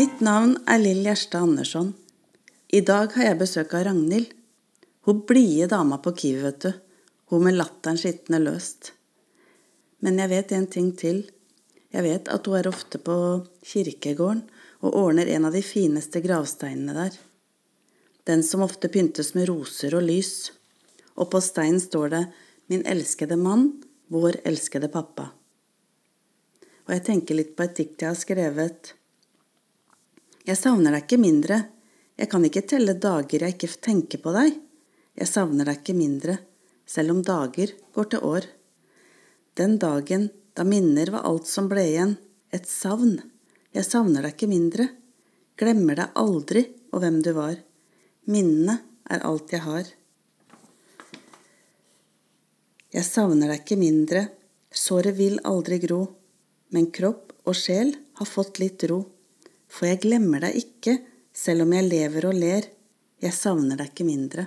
Mitt navn er Lill Gjerstad Andersson. I dag har jeg besøk av Ragnhild. Hun blide dama på Kiwi, vet du. Hun med latteren skitne løst. Men jeg vet en ting til. Jeg vet at hun er ofte på kirkegården og ordner en av de fineste gravsteinene der. Den som ofte pyntes med roser og lys. Og på steinen står det Min elskede mann, vår elskede pappa. Og jeg tenker litt på et dikt jeg har skrevet. Jeg savner deg ikke mindre. Jeg kan ikke telle dager jeg ikke tenker på deg. Jeg savner deg ikke mindre, selv om dager går til år. Den dagen da minner var alt som ble igjen, et savn. Jeg savner deg ikke mindre. Glemmer deg aldri og hvem du var. Minnene er alt jeg har. Jeg savner deg ikke mindre, såret vil aldri gro, men kropp og sjel har fått litt ro. For jeg glemmer deg ikke, selv om jeg lever og ler, jeg savner deg ikke mindre.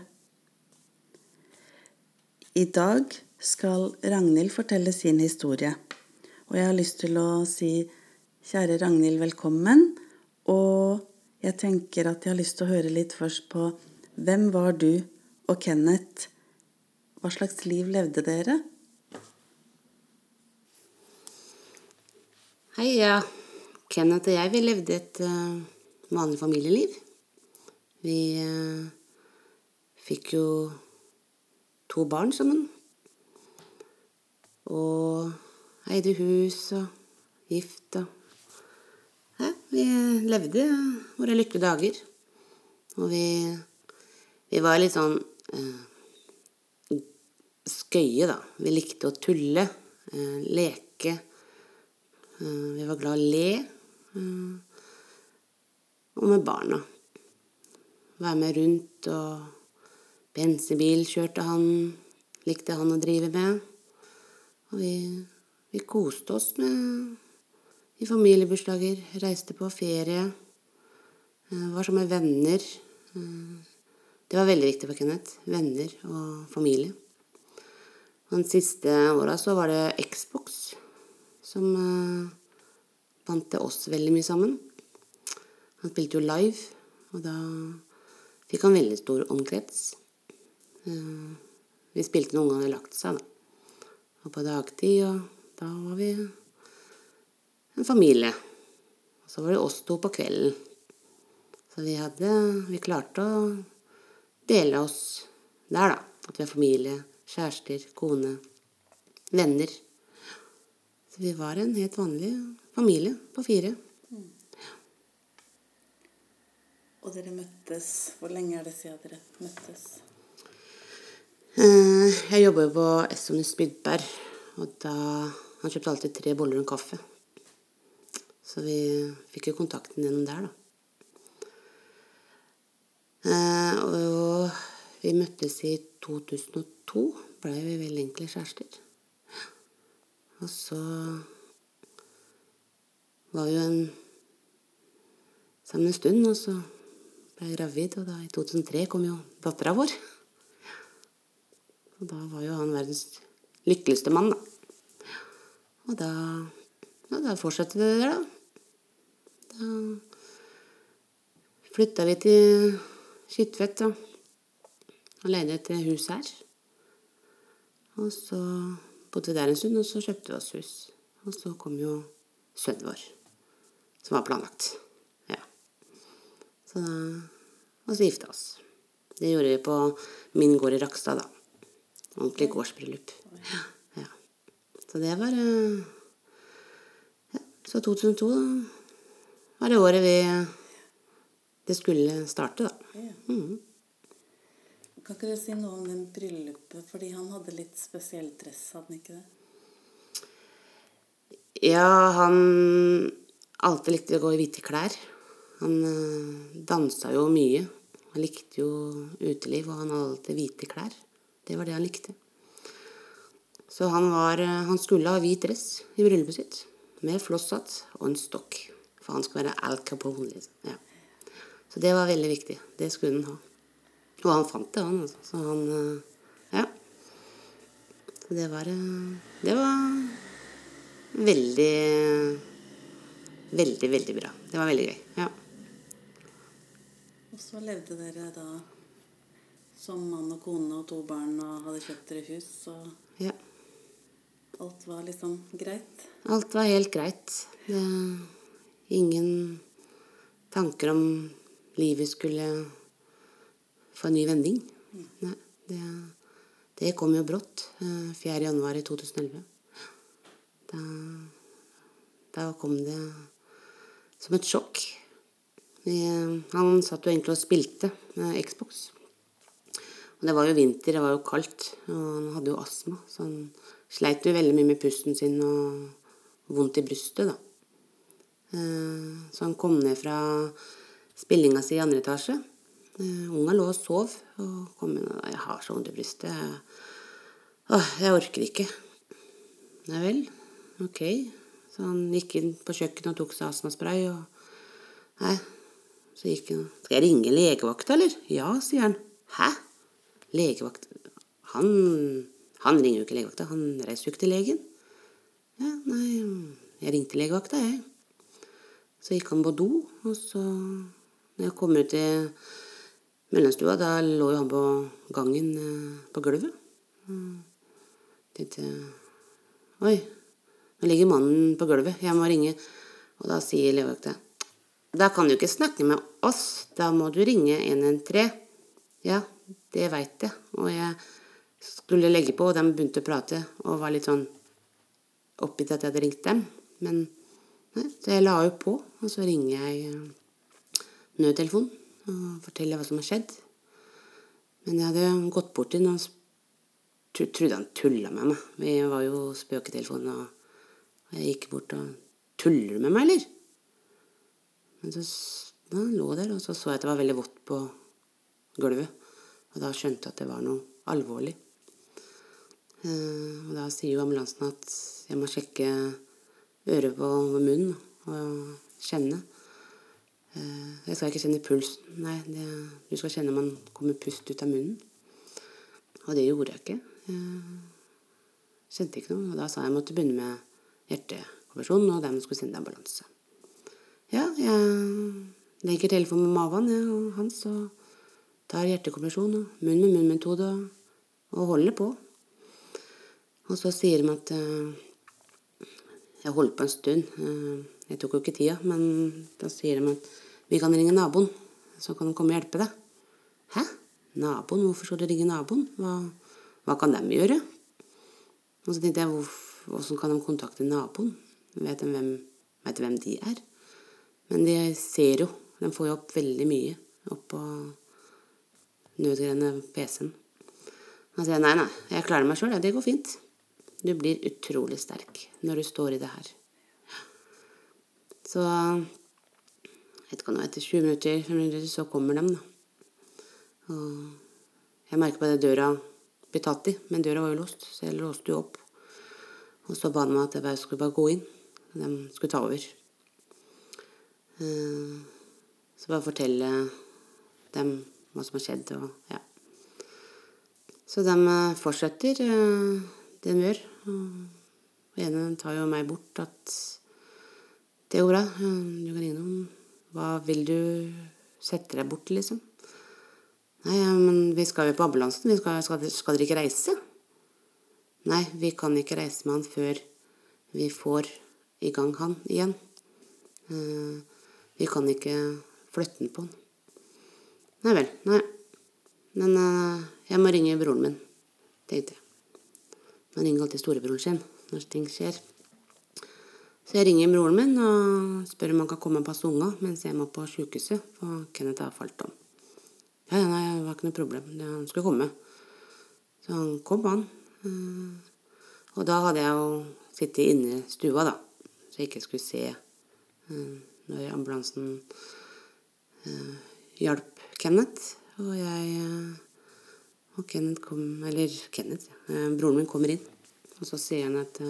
I dag skal Ragnhild fortelle sin historie, og jeg har lyst til å si kjære Ragnhild, velkommen. Og jeg tenker at jeg har lyst til å høre litt først på hvem var du og Kenneth? Hva slags liv levde dere? Hei, Kenneth og jeg, vi levde et uh, vanlig familieliv. Vi uh, fikk jo to barn sammen. Og eide hus og gift og ja, Vi levde våre lykkelige dager. Og vi, vi var litt sånn uh, skøye, da. Vi likte å tulle, leke. vi var glad i å le. Og med barna. Være med rundt og bensinbil kjørte han. Likte han å drive med. Og vi, vi koste oss med i familiebursdager. Reiste på ferie. Var sammen med venner. Det var veldig viktig for Kenneth. Venner og familie. Og de siste åra så var det Xbox som bandt det oss veldig mye sammen. Han spilte jo live, og da fikk han veldig stor omkrets. Vi spilte noen ganger lagt seg, da. Og på dagtid, og da var vi en familie. Og så var det oss to på kvelden. Så vi hadde Vi klarte å dele oss der, da. At vi er familie, kjærester, kone, venner. Så vi var en helt vanlig familie på fire. Og dere møttes Hvor lenge er det siden dere møttes? Jeg jobber på Essonis Spydberg, og da Han kjøpte alltid tre boller og en kaffe. Så vi fikk jo kontakten gjennom der, da. Og vi møttes i 2002. Blei vi veldig enkle kjærester. Og så var vi jo en sammen en stund, og så ble jeg gravid, og da i 2003 kom jo dattera vår. Og da var jo han verdens lykkeligste mann, da. Og da, ja, da fortsatte det der, da. Da flytta vi til Skitvet og, leide et hus her. Og så bodde vi der en stund, og så kjøpte vi oss hus. Og så kom jo sønnen vår, som var planlagt. Ja. Så da Og så gifta oss. Det gjorde vi på min gård i Rakstad, da. Ordentlig gårdsbryllup. Ja. ja. Så det var ja, Så 2002, da var det året vi det skulle starte, da. Mm. Kan ikke du si noe om den bryllupet? Fordi han hadde litt spesiell dress, hadde han ikke det? Ja, han alltid likte å gå i hvite klær. Han uh, dansa jo mye. Han likte jo uteliv, og han hadde alltid hvite klær. Det var det han likte. Så han, var, han skulle ha hvit dress i bryllupet sitt, med flosshatt og en stokk. For han skulle være Al Capone, liksom. Ja. Så det var veldig viktig. Det skulle han ha. Og han fant det, han. Altså. Så han Ja. Så det var Det var veldig Veldig, veldig bra. Det var veldig gøy. Ja. Og så levde dere da som mann og kone og to barn og hadde kjøpt dere hus, og Ja. alt var liksom greit. Alt var helt greit. Det, ingen tanker om livet skulle få en ny vending. Nei, det, det kom jo brått. eh, 4. januar 2011. Da, da kom det som et sjokk. Han satt jo egentlig og spilte Xbox. Og det var jo vinter, det var jo kaldt, og han hadde jo astma. Så han sleit jo veldig mye med pusten sin og vondt i brystet, da. Eh, Så han kom ned fra spillinga si i andre etasje. Eh, Unga lå og sov, og kom inn og 'Jeg har så vondt i brystet. Jeg, åh, jeg orker ikke.' Nei vel, ok. Så han gikk inn på kjøkkenet og tok seg astmaspray, og Nei, så gikk han Skal jeg ringe legevakta, eller? Ja, sier han. Hæ? Legevakt Han, han ringer jo ikke legevakta, han reiser jo ikke til legen. Ja, nei, jeg ringte legevakta, jeg. Så gikk han på do, og så Når jeg kom ut i mellomstua, da lå jo han på gangen eh, på gulvet. Tenkte Oi, nå ligger mannen på gulvet, jeg må ringe. Og da sier legevakta Da kan du ikke snakke med oss, da må du ringe 113. Ja, det veit jeg. Og jeg skulle legge på, og de begynte å prate og var litt sånn oppgitt at jeg hadde ringt dem. Men nei, så jeg la jo på, og så ringer jeg eh, nødtelefon og fortelle hva som har skjedd. Men jeg hadde gått bort til og tro- trodde han tulla med meg. Vi var jo spøketelefonen, og jeg gikk bort og Tuller du med meg, eller? Men så da han lå der, og så så jeg at det var veldig vått på gulvet. Og da skjønte jeg at det var noe alvorlig. Eh, og da sier jo ambulansen at jeg må sjekke øret på munnen og kjenne. Eh, jeg skal ikke kjenne pulsen. Nei, det, du skal kjenne man kommer pust ut av munnen. Og det gjorde jeg ikke. Jeg kjente ikke noe. Og da sa jeg at jeg måtte begynne med hjertekompresjon, og dermed skulle sende ambulanse. Ja, jeg legger telefonen med maven, ja, og Hans, og tar hjertekompresjon og munn med munnmetode og, og holder på. Og så sier de at eh, Jeg holdt på en stund. eh, jeg tok jo ikke tida, men da sier de at vi kan ringe naboen, så kan de komme og hjelpe deg. Hæ? Naboen? Hvorfor skal du ringe naboen? Hva, hva kan de gjøre? Og så tenkte jeg, hvordan kan de kontakte naboen? Vet de hvem, vet de hvem de er? Men de ser jo. De får jo opp veldig mye opp på nødgreiene PC-en. Da sier jeg nei, nei, jeg klarer meg sjøl, det går fint. Du blir utrolig sterk når du står i det her. Så vet ikke om det var etter 20 minutter, 5 minutter så kommer de, da. Og jeg merker på at døra blir tatt i, men døra var jo låst, så jeg låste jo opp. Og så ba de meg at jeg bare skulle bare gå inn. De skulle ta over. Eh, Så bare fortelle dem hva som har skjedd, og ja. Så de eh, fortsetter eh, det de gjør. Og ene tar jo meg bort at det går bra, du kan ringe noen. Hva vil du sette deg bort, liksom? Nei, ja, men vi skal jo på ambulansen. Vi skal, skal, skal dere ikke reise? Nei, vi kan ikke reise med han før vi får i gang han igjen. Eh, vi kan ikke flytte den på han. Nei vel. Nei. Men eh, jeg må ringe broren min, tenkte jeg. Man ringer alltid storebroren sin når ting skjer. Så jeg ringer broren min og spør om han kan komme og passe unga mens jeg må på sjukehuset, for Kenneth har falt om. Ja, ja, nei, det var ikke noe problem. Han skulle komme. Så han kom, han. Eh, Og da hadde jeg jo sittet inne i stua, da, så jeg ikke skulle se eh, når ambulansen eh, hjalp Kenneth. Og jeg Og Kenneth kom Eller Kenneth, ja. broren min kommer inn. Og så sier han at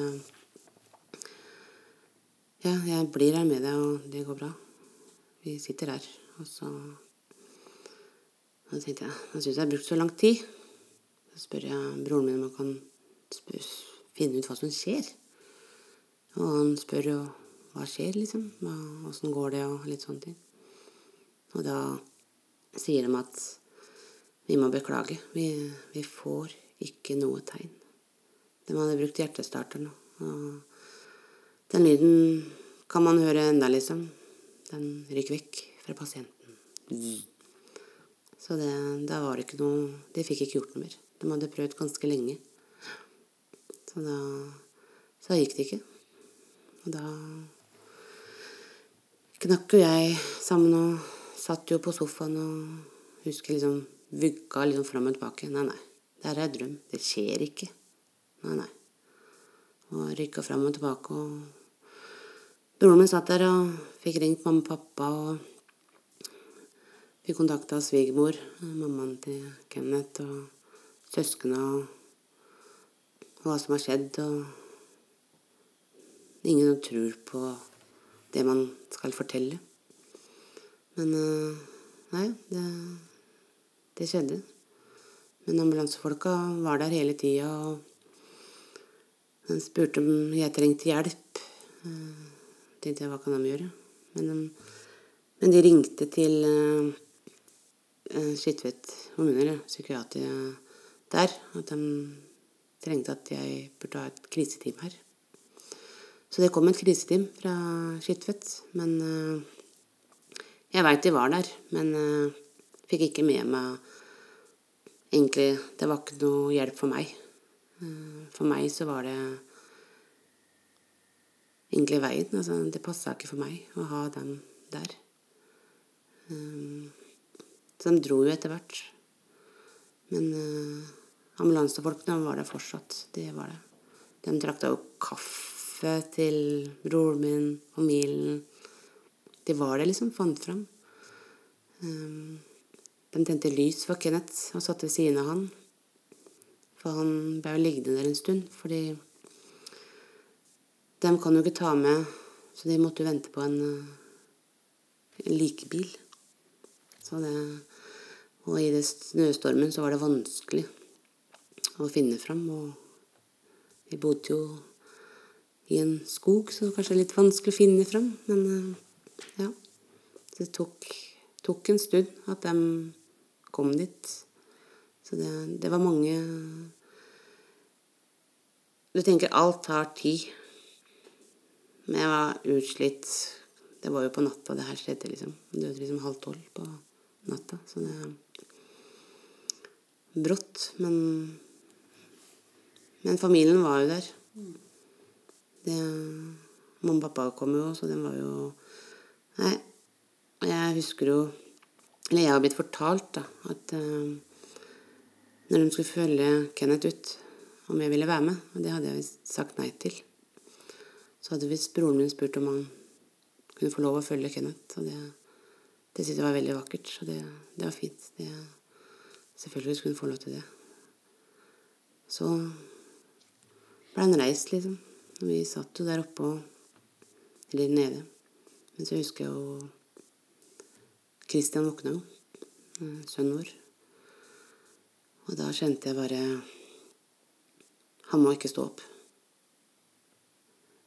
Ja, jeg blir her med deg, og det går bra. Vi sitter her. Og så Da tenkte jeg Jeg syns jeg har brukt så lang tid. Så spør jeg broren min om han kan finne ut hva som skjer. Og han spør jo hva skjer, liksom. Åssen går det, og litt sånne ting. Og da sier de at vi må beklage. Vi, vi får ikke noe tegn. De hadde brukt hjertestarter nå. Og den lyden kan man høre enda, liksom. Den ryker vekk fra pasienten. Så det, da var det ikke noe De fikk ikke gjort noe mer. De hadde prøvd ganske lenge. Så da Så gikk det ikke. Og da knakk jo jeg sammen og satt jo på sofaen og husker liksom vugga liksom fram og tilbake. Nei, nei. Det er drøm. Det skjer ikke. Nei, nei. Og rykka fram og tilbake og Broren min satt der og fikk ringt mamma og pappa og fikk kontakta svigermor, mammaen til Kenneth, og søskna og hva som har skjedd, og ingen tror på det man skal fortelle. Men nei, det, det skjedde. Men ambulansefolka var der hele tida, og spurte om jeg trengte hjelp tenkte jeg, hva kan de gjøre? Men de, men de ringte til uh, Skitvet kommune, psykiater der, at de trengte at jeg burde ha et kriseteam her. Så det kom et kriseteam fra Skitvet. Men uh, jeg veit de var der, men uh, fikk ikke med meg Egentlig, det var ikke noe hjelp for meg. For meg så var det egentlig veien. Altså, det passa ikke for meg å ha dem der. Um, så de dro jo etter hvert. Men uh, ambulansefolkene var der fortsatt. Det var det. De trakta jo kaffe til broren min, familien. De var det liksom, fant fram. Um, de tente lys for Kenneth og satt ved siden av han. For han ble jo liggende der en stund fordi dem kan jo ikke ta med, så de måtte jo vente på en, eh, en likebil. Så det, og i det snøstormen så var det vanskelig å finne fram. Og vi bodde jo i en skog, så det var kanskje litt vanskelig å finne fram. Men eh, ja. Det tok, tok en stund at de kom dit. Så det, det var mange Du tenker alt tar tid. Men jeg var utslitt. Det var jo på natta det her skjedde, liksom. Jeg døde liksom halv tolv på natta. Så det Brått, men Men familien var jo der. Det Mamma og pappa kom jo, så den var jo Nei. Jeg husker jo Eller jeg har blitt fortalt, da, at uh, når de skulle følge Kenneth ut, om jeg ville være med, og det hadde jeg sagt nei til så hadde visst broren min spurt om han kunne få lov å følge Kenneth. Og det, det syntes jeg var veldig vakkert. Så det, det var fint. Det, selvfølgelig skulle hun få lov til det. Så ble han reist, liksom. Og vi satt jo der oppe og Eller nede. Men så husker jeg jo Christian våkna jo. Eh, sønnen vår. Og da kjente jeg bare Han må ikke stå opp.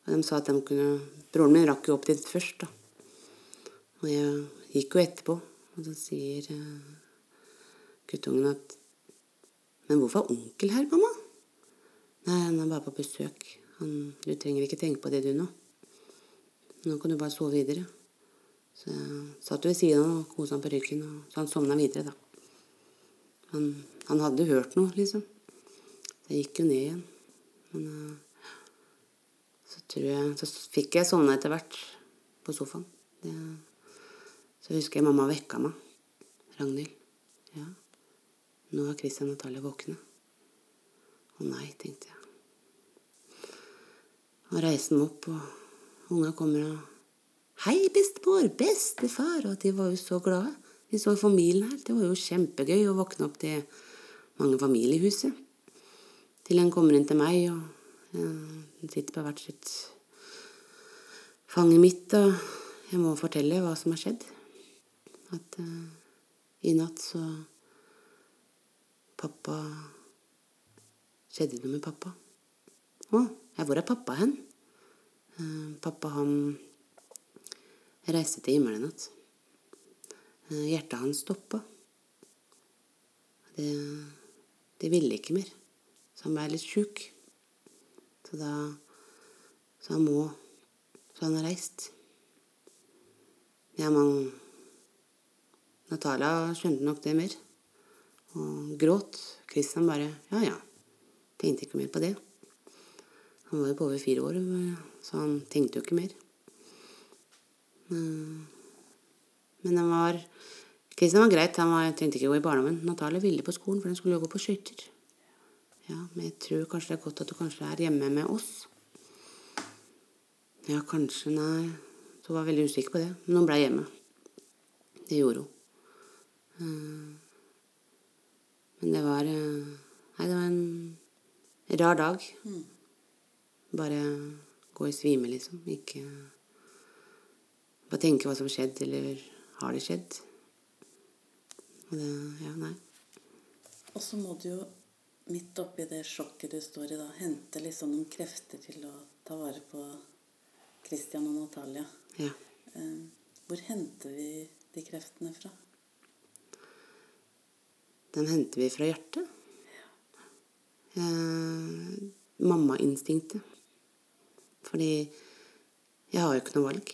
Og de sa at de kunne Broren min rakk jo opp dit først, da. Og jeg gikk jo etterpå, og så sier uh, guttungen at Men hvorfor er onkel her, mamma? Nei, han er bare på besøk. Han, du trenger ikke tenke på det, du, nå. Nå kan du bare sove videre. Så jeg satt ved siden av og kosa han på ryggen, så han sovna videre, da. Han, han, hadde hørt noe, liksom. Så jeg gikk jo ned igjen. Men uh, jeg, så fikk jeg sovna etter hvert på sofaen. Det, så husker jeg mamma vekka meg. Ragnhild. Ja, nå er Christian og Natalie våkne. Å nei, tenkte jeg. Og reiste meg opp, og unga kommer og Hei, bestemor! Bestefar! Og de var jo så glade. De så familien her. Det var jo kjempegøy å våkne opp til mange familier i huset. Til en kommer inn til meg og de sitter på hvert sitt fanget mitt, og jeg må fortelle hva som har skjedd. At uh, i natt så Pappa Skjedde noe med pappa. Å, ja, hvor er pappa hen? Uh, pappa, han reiste til himmelen i natt. Uh, hjertet hans stoppa. det, det ville ikke mer. Så han ble litt sjuk. Så da Så han må Så han har reist. Ja, man Natalia skjønte nok det mer. Og gråt. Christian bare Ja, ja. Tenkte ikke mer på det. Han var jo på over fire år, så han tenkte jo ikke mer. Men han var Kristian var greit, han var, trengte ikke gå i barndommen. Natalie ville på skolen, for hun skulle jo gå på skøyter. Ja, men jeg tror kanskje det er godt at du kanskje er hjemme med oss. Ja, kanskje, nei. Så var veldig usikker på det. Men hun ble hjemme. Det gjorde hun. Men det var Nei, det var en rar dag. Bare gå i svime, liksom. Ikke Bare tenke hva som har skjedd, eller har det skjedd? Og det Ja, nei. Og så må du jo midt oppi det sjokket du står i da, hente liksom noen krefter til å ta vare på Christian og Natalia. Ja. Eh, Hvor henter vi de kreftene fra? Den henter vi fra hjertet. Eh, Mammainstinktet. Fordi jeg har jo ikke noe valg.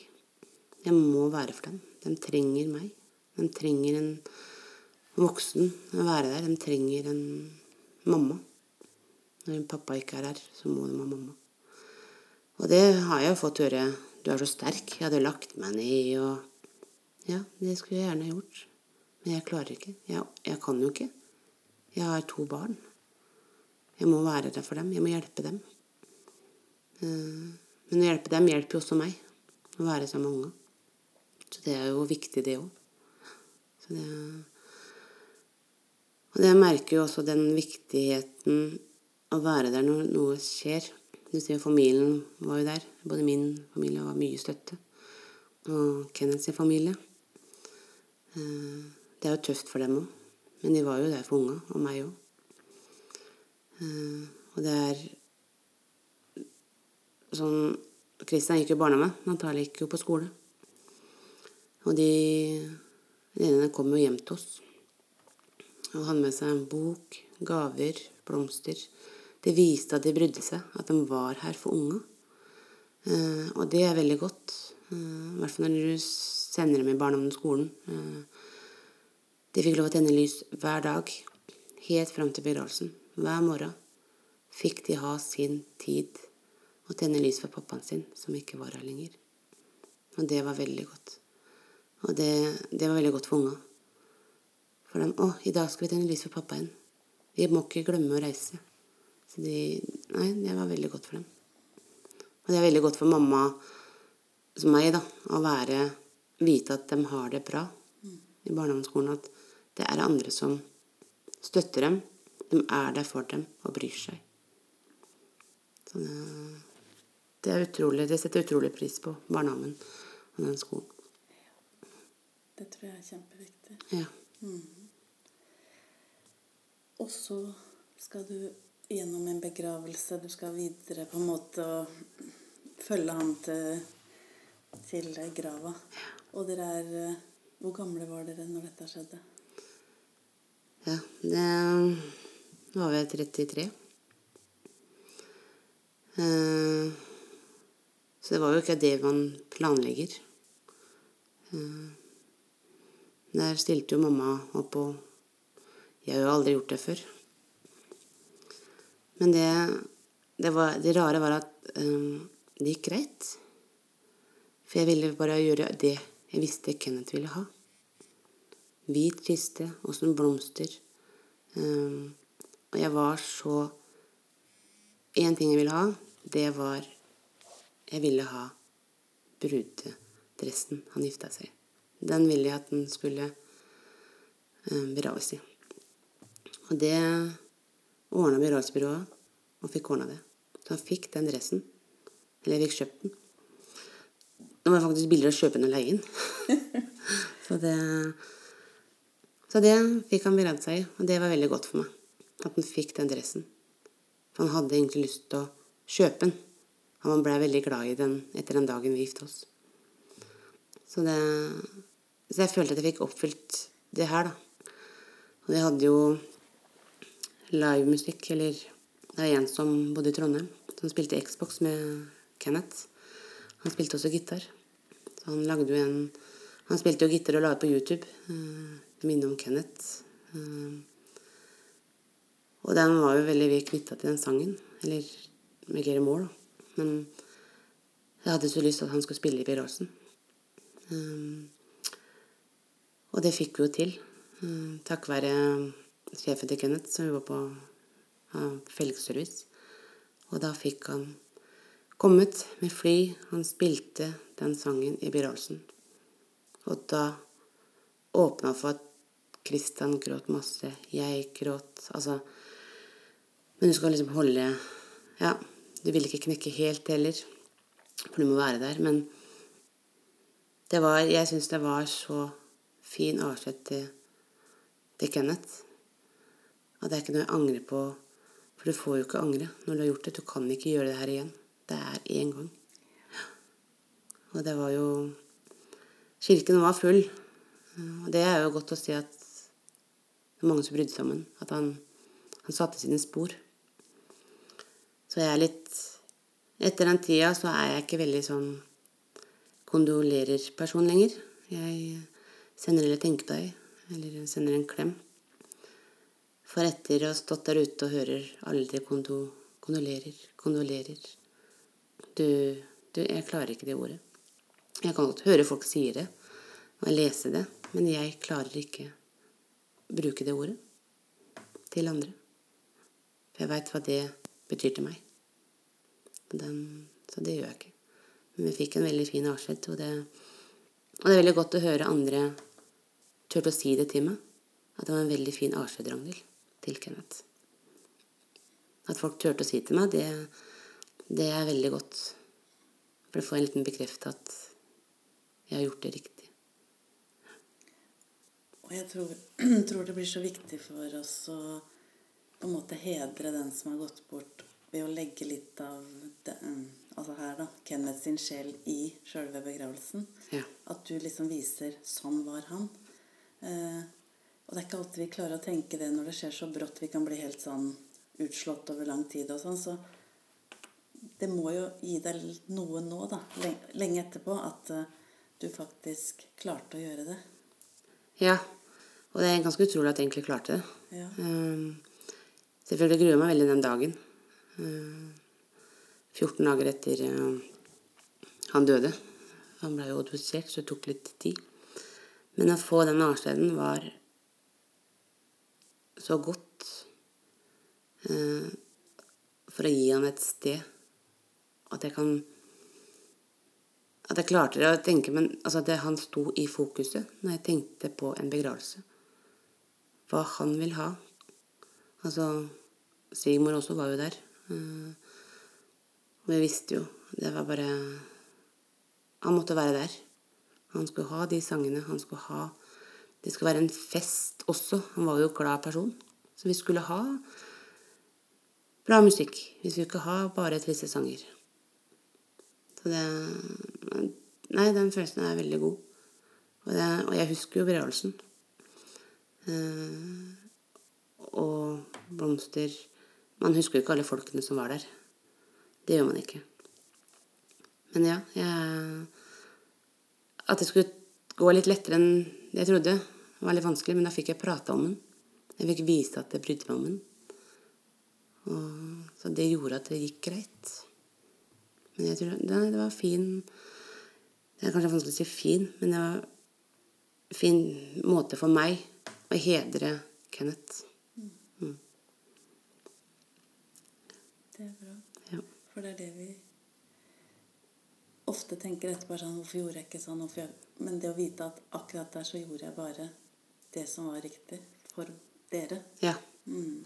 Jeg må være for dem. De trenger meg. De trenger en voksen å være der. De trenger en mamma. Når pappa ikke er her, så må de ha mamma. Og det har jeg jo fått høre. Du er så sterk. Jeg hadde lagt meg ned og Ja, det skulle jeg gjerne gjort. Men jeg klarer ikke. Jeg, jeg kan jo ikke. Jeg har to barn. Jeg må være der for dem. Jeg må hjelpe dem. Eh, Men å hjelpe dem hjelper jo også meg. Å være sammen med unga. Så det er jo viktig, det òg. Så det Og det merker jo også den viktigheten å være der når noe skjer. Du ser jo familien var jo der. Både min familie var mye støtte. Og Kenneths familie. Eh, Det er jo tøft for dem òg. Men de var jo der for unga, og meg òg. Og det er sånn Kristian gikk jo i barnehage, Natalie gikk jo på skole. Og de venninnene kom jo hjem til oss. Og hadde med seg en bok, gaver, blomster. Det viste at de brydde seg, at de var her for unga. Eh, og det er veldig godt. Eh, I hvert fall når du sender dem i barndommen og skolen. Eh, de fikk lov å tenne lys hver dag, helt fram til begravelsen. Hver morgen fikk de ha sin tid og tenne lys for pappaen sin, som ikke var her lenger. Og det var veldig godt. Og det, det var veldig godt for unga. For dem 'Å, i dag skal vi tenne lys for pappa igjen'. Vi må ikke glemme å reise. Så de Nei, det var veldig godt for dem. Og det er veldig godt for mamma, som meg, da, å være Vite at de har det bra i barnehageskolen. At det er andre som støtter dem. De er der for dem og bryr seg. Så det, det er utrolig, det setter utrolig pris på, barnehagen og den skolen. Det tror jeg er kjempeviktig. Ja. Og så skal du gjennom en begravelse. Du skal videre på en måte og følge ham til, til grava. Og dere er eh, Hvor gamle var dere når dette skjedde? ja det var vi 33. Eh, så det var jo ikke det man planlegger. Eh, der stilte jo mamma opp, og jeg har jo aldri gjort det før. Men det, det, var, det rare var at um, det gikk greit. For jeg ville bare gjøre det jeg visste Kenneth ville ha. Hvit kiste og som blomster. Um, og jeg var så Én ting jeg ville ha, det var Jeg ville ha brudedressen han gifta seg i. Den ville jeg at den skulle um, begraves i. Og det ordna begravelsesbyrået, og fikk ordna det. Så han fikk den dressen. Eller jeg fikk kjøpt den. Nå var det faktisk billigere å kjøpe den og leie den. så det Så det fikk han beredt seg i, og det var veldig godt for meg. At han fikk den dressen. For han hadde egentlig lyst til å kjøpe den. Og han ble veldig glad i den etter den dagen vi gifta oss. Så det Så jeg følte at jeg fikk oppfylt det her, da. Og jeg hadde jo livemusikk, eller Det er en som bodde i Trondheim, som spilte Xbox med Kenneth. Han spilte også gitar. Så han lagde jo en Han spilte jo gitar og la ut på YouTube. Uh, minne om Kenneth. Uh, og den var jo veldig knytta til den sangen. Eller med Gary Moore, da. Men jeg hadde så lyst til at han skulle spille i begravelsen. Um, og det fikk vi jo til. Um, takk være sjefen til Kenneth, som jobba på uh, felgservice. Og da fikk han kommet med fly. Han spilte den sangen i begravelsen. Og da åpna for at Kristian gråt masse. Jeg gråt. Altså Men du skal liksom holde Ja, du vil ikke knekke helt heller, for du må være der. Men det var Jeg syns det var så fin avskjed til, til Kenneth. Og det er ikke noe jeg angrer på, for du får jo ikke angre når du har gjort det. Du kan ikke gjøre det her igjen. Det er én gang. Og det var jo Kirken var full. Og det er jo godt å si at det er mange som brydde sammen. At han, han satte sine spor. Så jeg er litt Etter den tida så er jeg ikke veldig sånn kondolerer-person lenger. Jeg sender eller tenker på deg, eller sender en klem. For etter å ha stått der ute og hører aldri kondo, kondolerer, kondolerer du, du, Jeg klarer ikke det ordet. Jeg kan godt høre folk sier det, og lese det, men jeg klarer ikke bruke det ordet til andre. For jeg veit hva det betyr til meg. Den, så det gjør jeg ikke. Men vi fikk en veldig fin avskjed, og og det er veldig godt å høre andre turte å si det til meg. At det var en veldig fin avskjed, Ragnhild, til Kenneth. At folk turte å si til meg, det, det er veldig godt. For å få en liten bekreftelse at jeg har gjort det riktig. Og jeg tror, tror, det blir så viktig for oss å på en måte hedre den som har gått bort, ved å legge litt av det, mm, altså her da, Kenneth sin sjel i sjølve begravelsen. Ja. At du liksom viser 'sånn var han'. Eh, og det er ikke alltid vi klarer å tenke det når det skjer så brått. Vi kan bli helt sånn utslått over lang tid og sånn. Så det må jo gi deg noe nå, da, lenge etterpå, at uh, du faktisk klarte å gjøre det. Ja. Og det er ganske utrolig at jeg egentlig klarte det. Ja. Um, selvfølgelig gruer jeg meg veldig den dagen. 14 eh, dager etter um, han døde. Han ble jo obdusert, så det tok litt tid. Men å få den avskjeden var så godt eh, for å gi han et sted at jeg kan At jeg klarte det å tenke Men altså at han sto i fokuset når jeg tenkte på en begravelse. Hva han vil ha. Altså Sigmor også var jo der. Eh, og jeg visste jo Det var bare Han måtte være der. Han skulle ha de sangene. Han skulle ha Det skulle være en fest også. Han var jo en glad person. Så vi skulle ha bra musikk. Vi skulle ikke ha bare triste sanger. Så det Nei, den følelsen er veldig god. Og, det, og jeg husker jo begravelsen. Eh, og blomster man husker jo ikke alle folkene som var der. Det gjør man ikke. Men ja, jeg At det skulle gå litt lettere enn jeg trodde, Det var litt vanskelig, men da fikk jeg prate om den. Jeg fikk vise at jeg brydde meg om den. Og, så det gjorde at det gikk greit. Men jeg tror det, det var fin Det er kanskje vanskelig å si fin, men det var en fin måte for meg å hedre Kenneth. Det er bra. Ja. For det er det vi ofte tenker etterpå sånn Hvorfor gjorde jeg ikke sånn? Jeg... Men det å vite at akkurat der så gjorde jeg bare det som var riktig for dere. Ja. Mm.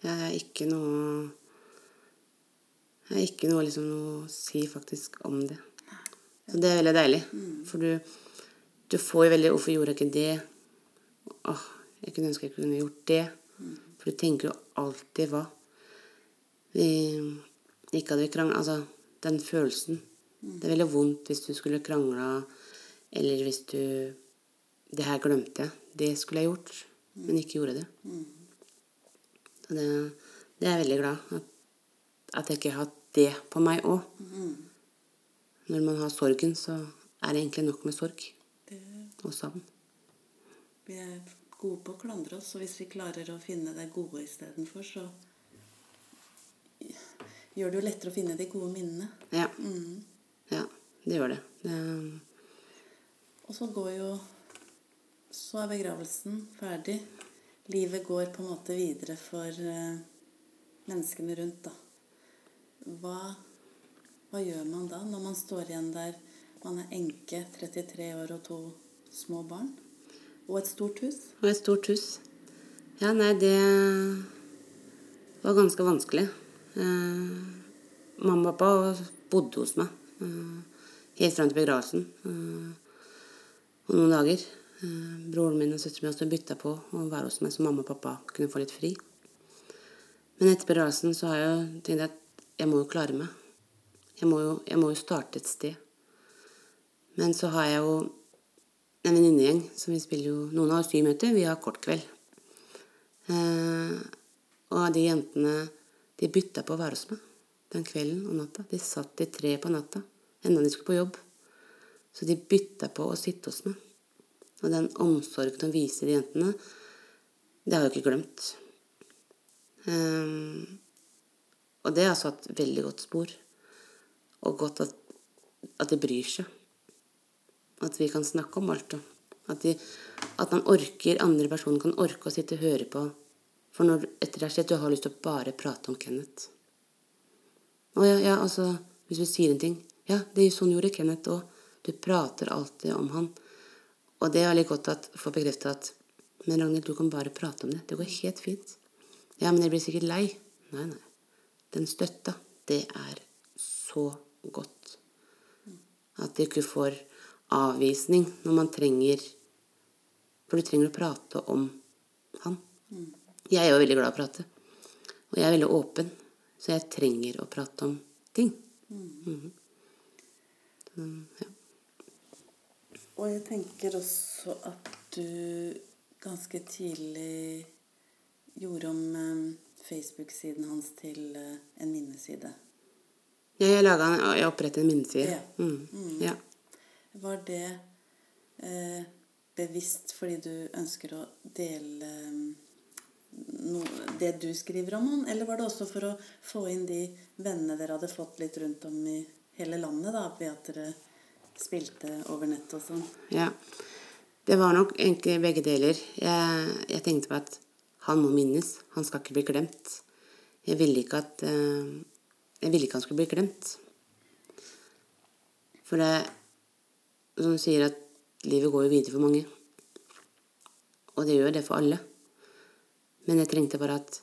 Jeg er ikke noe Jeg har ikke noe, liksom, noe å si faktisk om det. Så det er veldig deilig. Mm. For du, du, får jo veldig 'Hvorfor gjorde jeg ikke det?' Åh, jeg kunne ønske jeg kunne gjort det. Mm. For du tenker jo alltid hva vi ikke hadde krangla Altså, den følelsen. Det er veldig vondt hvis du skulle krangla, eller hvis du Det her glemte jeg. Det skulle jeg gjort, men ikke gjorde det. Så det, det er jeg veldig glad at, at jeg ikke har hatt det på meg òg. Når man har sorgen, så er det egentlig nok med sorg og savn. vi er gode på å klandre oss, og hvis vi klarer å finne det gode istedenfor, så gjør det jo lettere å finne de gode minnene. Ja. Mm. Ja, det gjør det. det Og så går jo Så er begravelsen ferdig. Livet går på en måte videre for eh, menneskene rundt, da. Hva, hva gjør man da, når man står igjen der man er enke, 33 år og to små barn? Og et stort hus? Og et stort hus. Ja, nei, det var ganske vanskelig. Eh, mamma og pappa bodde hos meg helt fram til begravelsen. Eh, og noen dager. Eh, broren min og søsteren min også bytta på å være hos meg, så mamma og pappa kunne få litt fri. Men etter begravelsen så har jeg jo tenkt at jeg må jo klare meg. Jeg må jo, jeg må jo starte et sted. Men så har jeg jo en venninnegjeng som vi spiller jo Noen har styrmøte, vi har kortkveld. Eh, og de jentene de bytta på å være hos meg den kvelden og natta. De satt til tre på natta, enda de skulle på jobb. Så de bytta på å sitte hos meg. Og den omsorgen de viser de jentene, det har jeg ikke glemt. Um, og det har satt veldig godt spor. Og godt at, at de bryr seg. At vi kan snakke om alt. At, de, at man orker, andre personer kan orke å sitte og høre på. For når, etter det har skjedd, du har lyst til å bare prate om Kenneth. Å ja, ja, altså, hvis du sier en ting Ja, det er sånn gjorde Kenneth òg. Du prater alltid om han. Og det er veldig godt å få bekrefta at Men Ragnhild, du kan bare prate om det. Det går helt fint. Ja, men jeg blir sikkert lei. Nei, nei. Den støtta, det er så godt. At du ikke får avvisning når man trenger For du trenger å prate om han. Jeg er jo veldig glad i å prate. Og jeg er veldig åpen, så jeg trenger å prate om ting. Mhm. Så, ja. Og jeg tenker også at du ganske tidlig gjorde om eh, Facebook-siden hans til eh, en minneside. Ja, jeg, laget, jeg opprettet en minneside. Ja. Mm. Ja. Var det eh, bevisst fordi du ønsker å dele eh, no, det du skriver om han, eller var det også for å få inn de vennene dere hadde fått litt rundt om i hele landet, da, ved at dere spilte over nett og sånn? Ja. Det var nok egentlig begge deler. Jeg, jeg tenkte på at han må minnes. Han skal ikke bli glemt. Jeg ville ikke at eh, Jeg ville ikke han skulle bli glemt. For det Som du sier, at livet går jo videre for mange. Og det gjør det for alle. Men jeg trengte bare at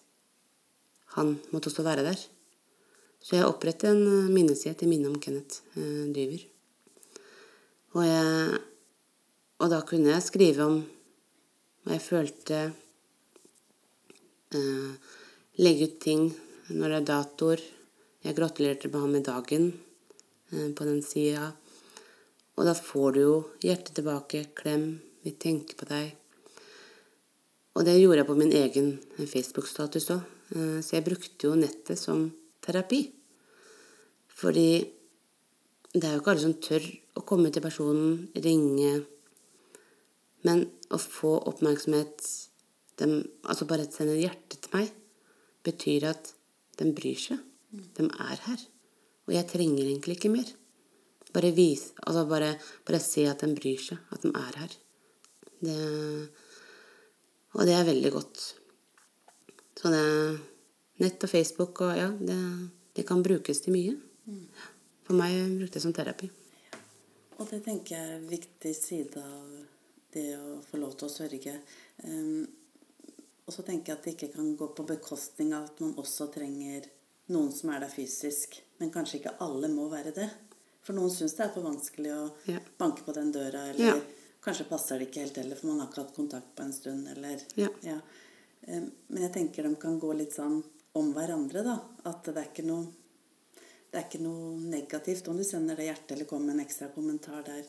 han måtte også være der. Så jeg opprettet en eh, minneside til minne om Kenneth eh, Dyver. Og, jeg, og da kunne jeg skrive om hva jeg følte eh, Legge ut ting når det er datoer. Jeg gratulerte med ham med dagen eh, på den sida. Og da får du jo hjertet tilbake, klem, vi tenker på deg. Og det gjorde jeg på min egen Facebook-status òg. Eh, så jeg brukte jo nettet som terapi. Fordi det er jo ikke alle som tør å komme til personen, ringe. Men å få oppmerksomhet dem, Altså bare sende et hjerte til meg, betyr at de bryr seg. De er her. Og jeg trenger egentlig ikke mer. Bare vis, altså bare, bare se at de bryr seg, at de er her. Det, og det er veldig godt. Så det Nett og Facebook og ja, det, det kan brukes til mye. For meg brukte jeg som terapi. Og det tenker jeg er en viktig side av det å få lov til å sørge. Um, og så tenker jeg at det ikke kan gå på bekostning av at man også trenger noen som er der fysisk. Men kanskje ikke alle må være det. For noen syns det er for vanskelig å Ja. banke på den døra, eller Ja. kanskje passer det ikke helt heller, for man har ikke hatt kontakt på en stund, eller Ja. Um, Men jeg tenker de kan gå litt sånn om hverandre, da. At det er ikke noe det er ikke noe negativt om du sender det hjertet eller kommer med en ekstra kommentar der,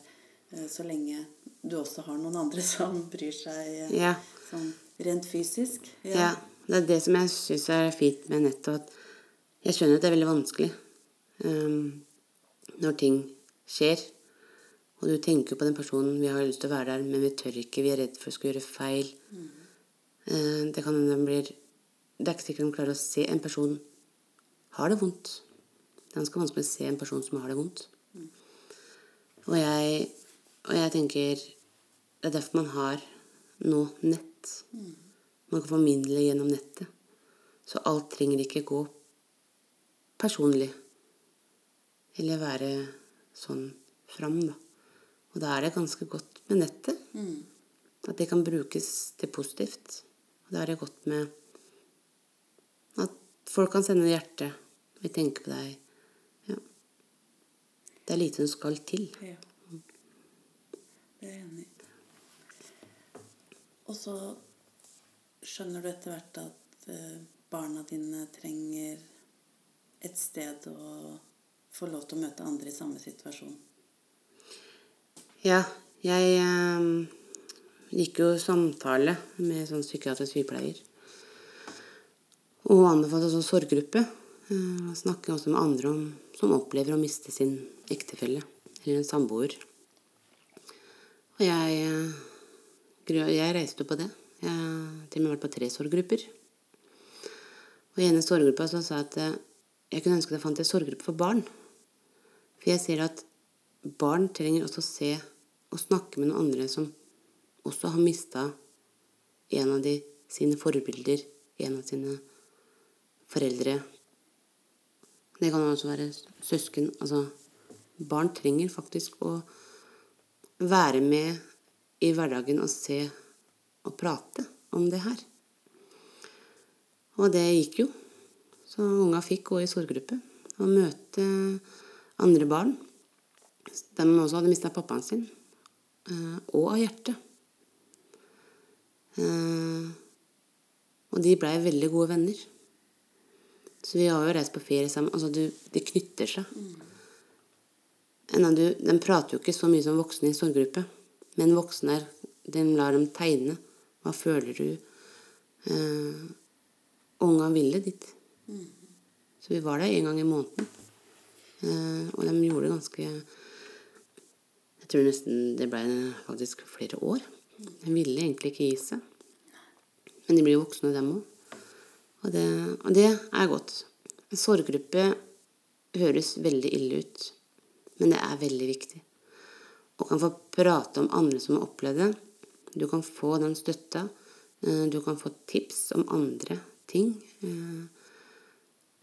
eh, så lenge du også har noen andre som bryr seg eh, Ja. sånn rent fysisk. Ja. Det er det som jeg syns er fint med nettet. At jeg skjønner at det er veldig vanskelig um, når ting skjer. Og du tenker på den personen, vi har lyst til å være der, men vi tør ikke. Vi er redd for å skulle gjøre feil. Uh, det kan hende den blir Det er ikke sikkert de klarer å se en person har det vondt. Det er ganske vanskelig å se en person som har det vondt. Og jeg, og jeg tenker Det er derfor man har nå nett. Man kan formidle gjennom nettet. Så alt trenger ikke gå personlig. Eller være sånn fram, da. Og da er det ganske godt med nettet. At det kan brukes til positivt. Og da er det godt med at folk kan sende hjerte. Vi tenker på deg. Det er lite som skal til. Ja. Det er jeg enig i. Og så skjønner du etter hvert at eh, barna dine trenger et sted å få lov til å møte andre i samme situasjon. Ja, jeg eh, gikk jo samtale med sånn psykiatrisk sykepleier. Og anbefalte sånn sorggruppe. Eh, snakke også med andre om, som opplever å miste sin ektefelle eller en samboer. Og jeg, eh, jeg reiste på det. Jeg har til og med vært på tre sorggrupper. Og i ene sorggruppa sa jeg at eh, jeg kunne ønske at jeg fant en sorggruppe for barn. For jeg ser at barn trenger også å se og snakke med noen andre som også har mista en av de sine forbilder, en av sine foreldre. Det kan også være søsken. Altså, barn trenger faktisk å være med i hverdagen og se og prate om det her. Og det gikk jo. Så unga fikk gå i sorggruppe og møte andre barn. De også hadde mista pappaen sin. eh, Og av hjertet. Eh, Og de blei veldig gode venner. Så vi har jo reist på ferie sammen. Altså, det knytter seg. Du, de prater jo ikke så mye som voksne i sorggruppe. Men voksne er De lar dem tegne. Hva føler du? Eh, Unga ville dit. Så vi var der en gang i måneden. Eh, og de gjorde det ganske Jeg tror nesten det ble faktisk flere år. De ville egentlig ikke gi seg. Men de blir jo voksne, dem òg. Og, det, og det er godt. En sorggruppe høres veldig ille ut, men det er veldig viktig. Og kan få prate om andre som har opplevd det. Du kan få den støtta. Eh, Du kan få tips om andre ting.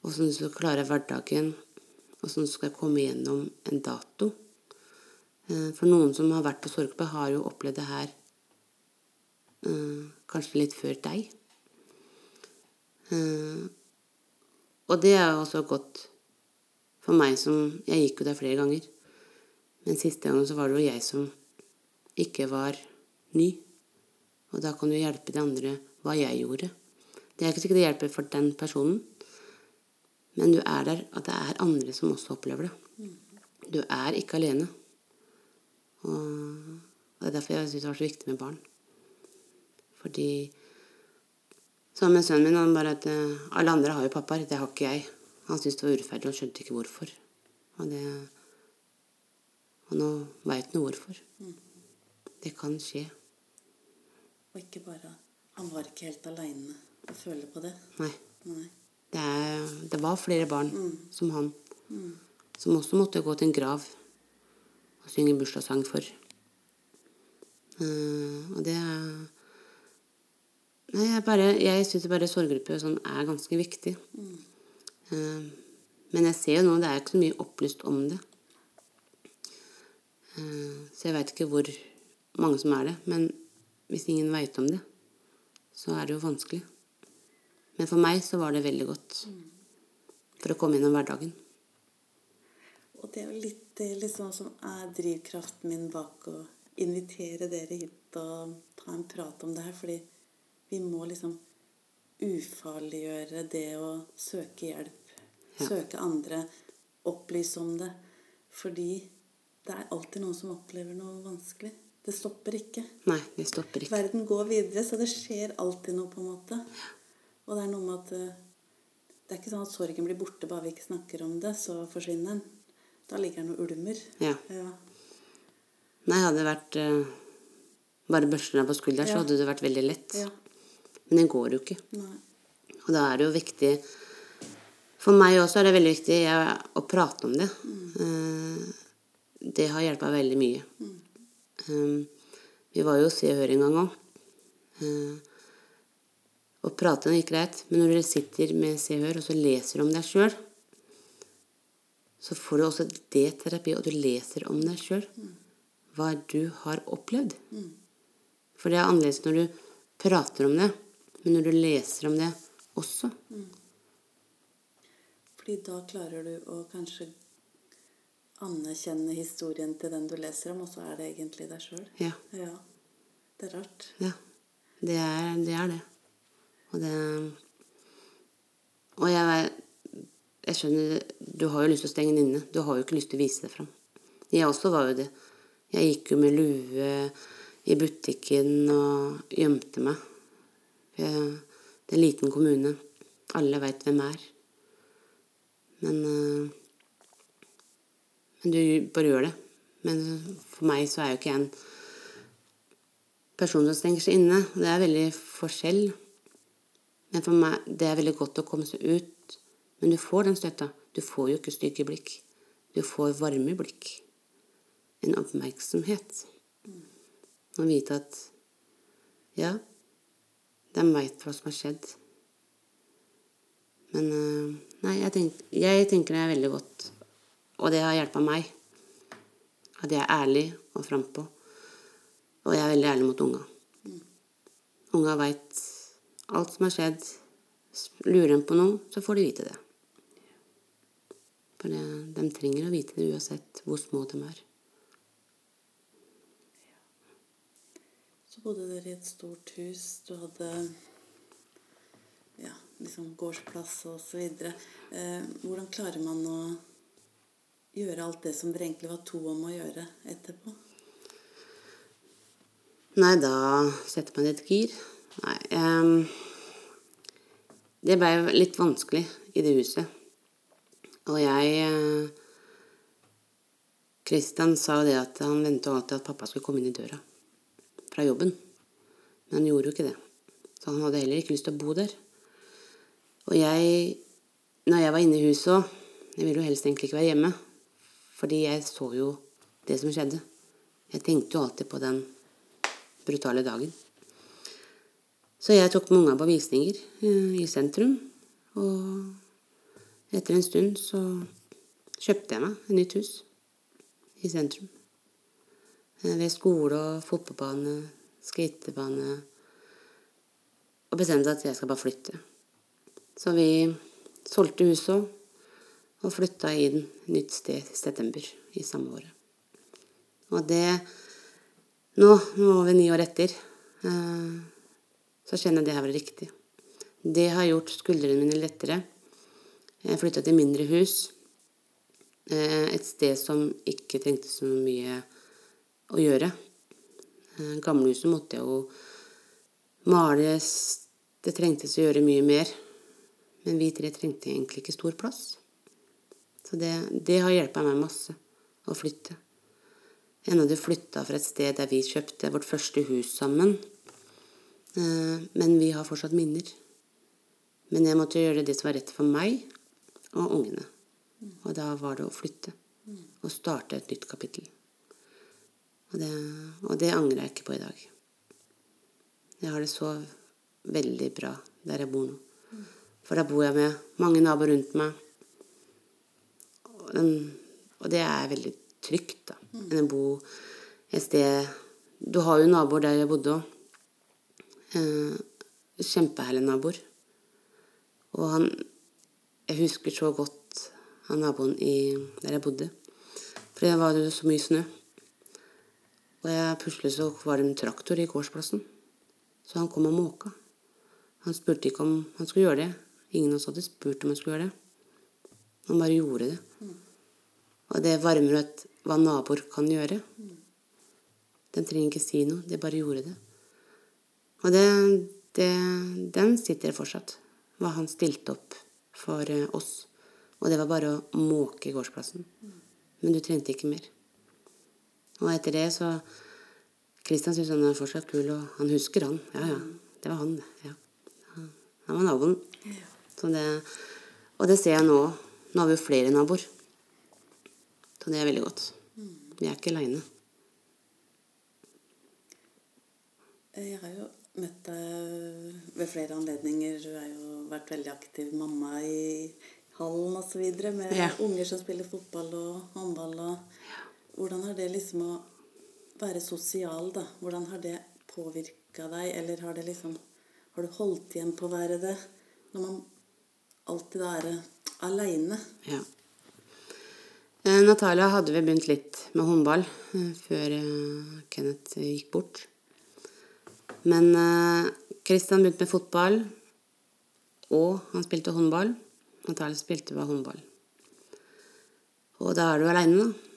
Åssen du skal klare hverdagen. Åssen du skal komme gjennom en dato. Eh, For noen som har vært på sorgbe, har jo opplevd det her eh, kanskje litt før deg. Og det er også godt for meg som Jeg gikk jo der flere ganger. Men siste gangen så var det jo jeg som ikke var ny. Og da kan du hjelpe de andre hva jeg gjorde. Det er ikke sikkert det hjelper for den personen, men du er der at det er andre som også opplever det. Du er ikke alene. Og det er derfor jeg syns det var så viktig med barn. Fordi Sammen med sønnen min, han bare at eh, alle andre har jo pappaer, det har ikke jeg. Han syntes det var urettferdig og han skjønte ikke hvorfor. Og, det, og nå veit han hvorfor. Det kan skje. Og ikke bare Han var ikke helt aleine å føle på det. Nei. Nei. Det, er, det var flere barn som han, som også måtte gå til en grav og synge bursdagssang for. Uh, og det er Nei, jeg, bare, jeg syns bare sorggruppe sånn er ganske viktig. Eh, men jeg ser jo nå det er ikke så mye opplyst om det. Eh, så jeg veit ikke hvor mange som er det. Men hvis ingen veit om det, så er det jo vanskelig. Men for meg så var det veldig godt for å komme gjennom hverdagen. Og det er jo litt det liksom som er drivkraften min bak å invitere dere hit og ta en prat om det her. Fordi vi må liksom ufarliggjøre det å søke hjelp. Ja. Søke andre. Opplyse om det. Fordi det er alltid noen som opplever noe vanskelig. Det stopper ikke. Nei, det stopper ikke. Verden går videre, så det skjer alltid noe, på en måte. Og det er noe med at eh, det er ikke sånn at sorgen blir borte bare vi ikke snakker om det, så forsvinner den. Da ligger den og ulmer. Ja. Ja. Nei, hadde det vært eh, bare børsten deg på skulderen, så hadde det vært veldig lett. ja. Men det går jo ikke. Nei. Og da er det jo viktig For meg også er det veldig viktig å prate om det. Mm. det har hjulpet veldig mye. Eh, vi var jo Se og Hør en gang òg. Å prate gikk greit, men når dere sitter med Se og Hør og så leser om deg sjøl, så får du også det terapi, og du leser om deg sjøl. Hva du har opplevd. For det er annerledes når du prater om det, men når du leser om det også. Fordi da klarer du å kanskje anerkjenne historien til den du leser om, og så er det egentlig deg sjøl. Ja. Ja. Det er rart. Ja. Det er det. Er det. Og det Og jeg, jeg skjønner Du har jo lyst til å stenge den inne. Du har jo ikke lyst til å vise det fram. Jeg også var jo det. Jeg gikk jo med lue i butikken og gjemte meg. Jeg, det er en liten kommune. Alle veit hvem er. Men eh, Men du bare gjør det. Men for meg så er jo ikke jeg en person som stenger seg inne. Det er veldig forskjell. Men for meg, det er veldig godt å komme seg ut. Men du får den støtta. Du får jo ikke stygge blikk. Du får varme blikk. En oppmerksomhet. Å vite at ja, de veit hva som har skjedd. Men øh, nei, jeg, tenk, jeg tenker det er veldig godt. Og det har hjulpet meg. At jeg er ærlig og frampå. Og jeg er veldig ærlig mot unga. Unga veit alt som har skjedd. Lurer dem på noe, så får de vite det. For de trenger å vite det uansett hvor små de er. Bodde dere i et stort hus. Du hadde ja, liksom gårdsplass videre. Eh, hvordan klarer man å gjøre alt det som dere egentlig var to om å gjøre etterpå? Nei, da setter man et gir. Nei ehm, Det ble litt vanskelig i det huset. Og jeg eh, Christian sa det at han ventet alltid at pappa skulle komme inn i døra fra jobben. Men han gjorde jo ikke det. Så han hadde heller ikke lyst til å bo der. Og jeg, når jeg var inne i huset òg Jeg ville jo helst egentlig ikke være hjemme. Fordi jeg så jo det som skjedde. Jeg tenkte jo alltid på den brutale dagen. Så jeg tok med unga på visninger eh, i sentrum. Og etter en stund så kjøpte jeg meg et nytt hus i sentrum. Ved skole og fotballbane, skatebane. Og bestemte at jeg skal bare flytte. Så vi solgte huset og flytta inn nytt sted i september i samme året. Og det Nå, nå over ni år etter, eh, så kjenner jeg det her var riktig. Det har gjort skuldrene mine lettere. Jeg flytta til mindre hus. eh, Et sted som ikke trengte så mye å gjøre. Eh, Gamlehuset måtte jo males. Det trengtes å gjøre mye mer. Men vi tre trengte egentlig ikke stor plass. Så det, det har hjulpet meg masse å flytte. jeg hadde flytta fra et sted der vi kjøpte vårt første hus sammen. Eh, Men vi har fortsatt minner. Men jeg måtte gjøre det som var rett for meg og ungene. Og da var det å flytte. Og starte et nytt kapittel. Og det, og det angrer jeg ikke på i dag. Jeg har det så veldig bra der jeg bor nå. For da bor jeg med mange naboer rundt meg. Og, den, og det er veldig trygt, da. Enn å bo et sted Du har jo naboer der jeg bodde òg. Eh, Kjempeherlige naboer. Og han Jeg husker så godt han naboen i, der jeg bodde. For det var jo så mye snø. Og jeg, plutselig så var det en traktor i gårdsplassen. Så han kom og måka. Han spurte ikke om han skulle gjøre det. Ingen av oss hadde spurt om han skulle gjøre det. Han bare gjorde det. Og det varmer ut hva naboer kan gjøre. De trenger ikke si noe, de bare gjorde det. Og det, det, den sitter fortsatt. hva han stilte opp for eh, oss. Og det var bare å måke gårdsplassen. Men du trengte ikke mer. Og etter det så Kristian syns han er fortsatt kul, og han husker han. Ja, ja. Det var han, det. Ja. Han var naboen. Så det, og det ser jeg nå. Nå har vi jo flere naboer. Så det er veldig godt. Vi er ikke aleine. Jeg har jo møtt deg ved flere anledninger. Du har jo vært veldig aktiv mamma i hallen osv. med Ja. unger som spiller fotball og håndball. Og hvordan har det liksom å være sosial, da? Hvordan har det påvirka deg? Eller har det liksom Har du holdt igjen på å være det når man alltid er aleine? Ja. Eh, Natalia hadde vi begynt litt med håndball eh, før eh, Kenneth gikk bort. Men Kristian begynte med fotball, og han spilte håndball. Natalia spilte bare håndball. Og da er du aleine, da.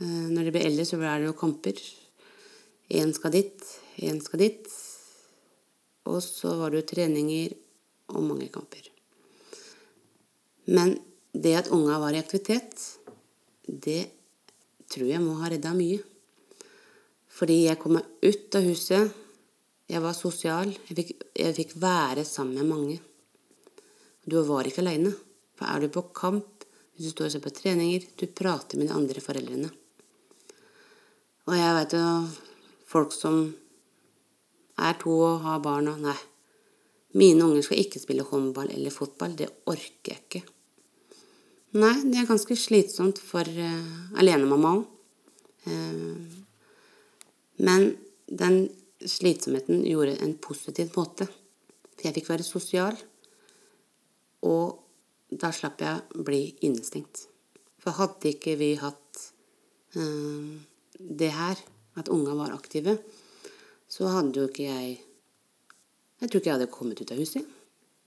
Eh, Når de blir eldre, så er det jo kamper. Én skal dit, én skal dit. Og så var det jo treninger og mange kamper. Men det at unga var i aktivitet, det tror jeg må ha redda mye. Fordi jeg kom meg ut av huset. Jeg var sosial. Jeg fikk, jeg fikk være sammen med mange. Du var ikke aleine. For er du på kamp, hvis du står og ser på treninger, du prater med de andre foreldrene. Og jeg veit jo folk som er to og har barn og Nei. Mine unger skal ikke spille håndball eller fotball. Det orker jeg ikke. Nei, det er ganske slitsomt for uh, alenemamma òg. men den slitsomheten gjorde en positiv måte. For jeg fikk være sosial, og da slapp jeg bli innestengt. For hadde ikke vi hatt eh, det her, at unga var aktive, så hadde jo ikke jeg Jeg tror ikke jeg hadde kommet ut av huset.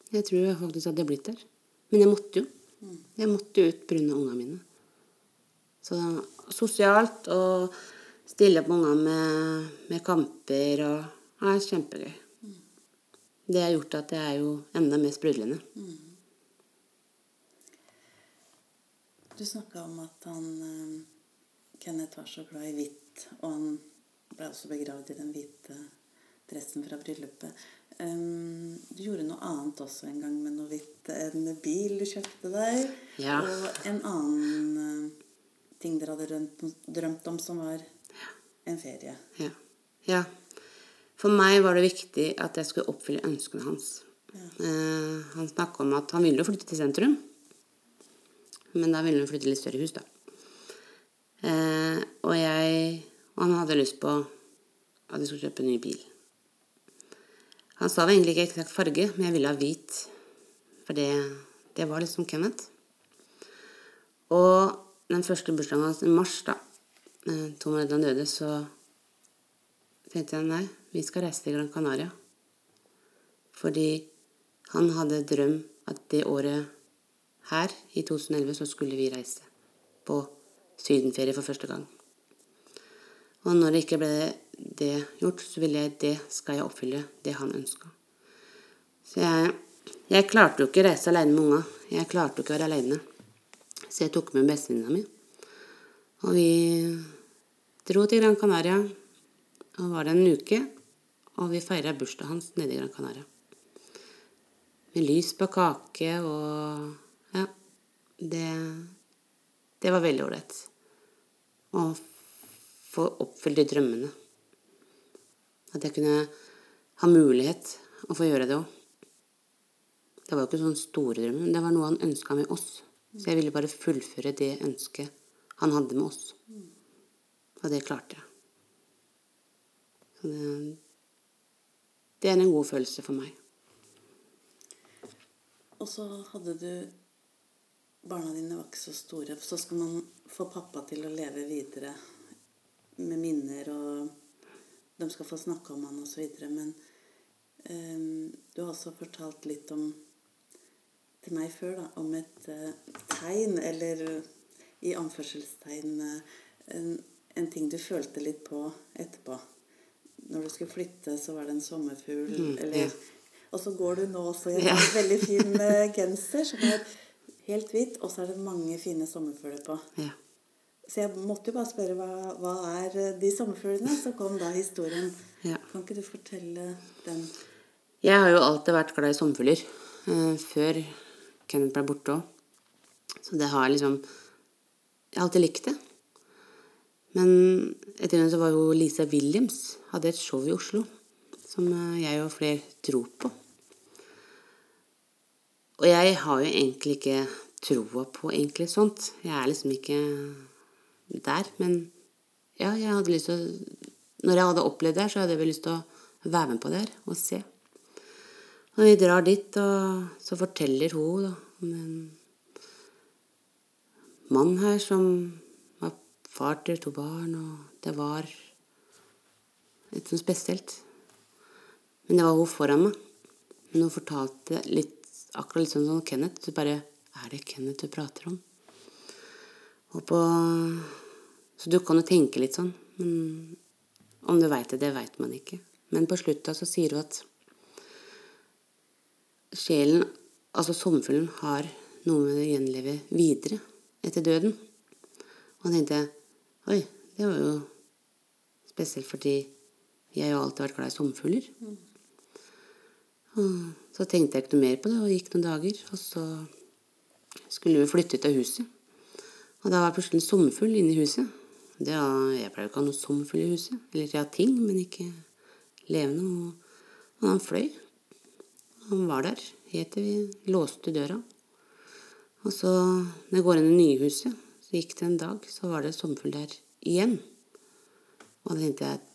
Jeg tror jeg faktisk hadde blitt der. Men jeg måtte jo. Jeg måtte jo ut pga. ungene mine. Så sosialt og stille opp unga med, med kamper og er kjempegøy. Det har gjort at jeg er jo enda mer sprudlende. Du snakka om at han eh, Kenneth var så glad i hvitt, og han ble også begravd i den hvite dressen fra bryllupet. Um, du gjorde noe annet også en gang med noe hvitt. En bil du kjøpte deg, Ja. og en annen uh, ting dere hadde drømt, drømt om, som var en ferie. Ja. ja. For meg var det viktig at jeg skulle oppfylle ønskene hans. Eh, han snakka om at han ville jo flytte til sentrum. Men da ville han flytte til litt større hus, da. Eh, og jeg Og han hadde lyst på at vi skulle kjøpe en ny bil. Han sa egentlig ikke eksakt farge, men jeg ville ha hvit. For det, det var liksom Kenneth. Og den første bursdagen hans i mars, da, eh, to måneder han døde, så tenkte jeg nei, vi skal reise til Gran Canaria. Fordi han hadde drøm at det året her, i 2011, så skulle vi reise på sydenferie for første gang. Og når det ikke ble det gjort, så ville jeg det skal jeg oppfylle det han ønska. Så jeg, jeg klarte jo ikke å reise alene med unga. Jeg klarte jo ikke å være aleine. Så jeg tok med bestevenninna mi. Og vi dro til Gran Canaria og var der en uke. Og vi feira bursdagen hans nede i Gran Canaria. Med lys på kake og Ja. Det, det var veldig ålreit. Å få oppfylt de drømmene. At jeg kunne ha mulighet å få gjøre det òg. Det var jo ikke sånne store drømmer, men det var noe han ønska med oss. Så jeg ville bare fullføre det ønsket han hadde med oss. Og det klarte jeg. Så det, det er en god følelse for meg. Og så hadde du Barna dine var ikke så store. Så skal man få pappa til å leve videre med minner, og de skal få snakke om han osv. Men um, du har også fortalt litt om til meg før da, om et uh, tegn, eller i anførselstegn uh, en, en ting du følte litt på etterpå. Når du skulle flytte, så var det en sommerfugl. Mm, eller, ja. Og så går du nå også i en Ja. veldig fin eh, genser som er helt hvitt, og så er det mange fine sommerfugler på. Ja. Så jeg måtte jo bare spørre hva, hva er eh, de sommerfuglene? Så kom da historien. Ja. Kan ikke du fortelle den? Jeg har jo alltid vært glad i sommerfugler. eh, før Kenneth ble borte òg. Så det har liksom Jeg har alltid likt det. Men etter henne så var jo Lisa Williams hadde et show i Oslo som eh, jeg og flere tror på. Og jeg har jo egentlig ikke troa på egentlig sånt. Jeg er liksom ikke der. Men ja, jeg hadde lyst til å Når jeg hadde opplevd det her, så hadde jeg vel lyst til å være med på det her og se. Og vi drar dit, og så forteller hun da, om en mann her som var far til to barn, og det var litt sånn spesielt. Men det var hun foran meg. Men hun fortalte litt, akkurat litt sånn som Kenneth. Så bare Er det Kenneth du prater om? Og på Så du kan jo tenke litt sånn. Men om du veit det, det veit man ikke. Men på slutta så sier hun at sjelen, altså sommerfuglen, har noe med å gjenleve videre etter døden. Og han tenkte oi, det var jo spesielt fordi jeg har jo alltid vært glad i sommerfugler. Og så tenkte jeg ikke noe mer på det, og gikk noen dager. Og så skulle vi flytte ut av huset. Og da var plutselig en sommerfugl inne i huset. Det, var- jeg pleier ikke å ha noen sommerfugl i huset. Eller jeg har ting, men ikke levende. Og, han fløy. Han var der helt til vi låste døra. Og så, når jeg går inn i det nye huset, så gikk det en dag, så var det sommerfugl der igjen. Og da tenkte jeg at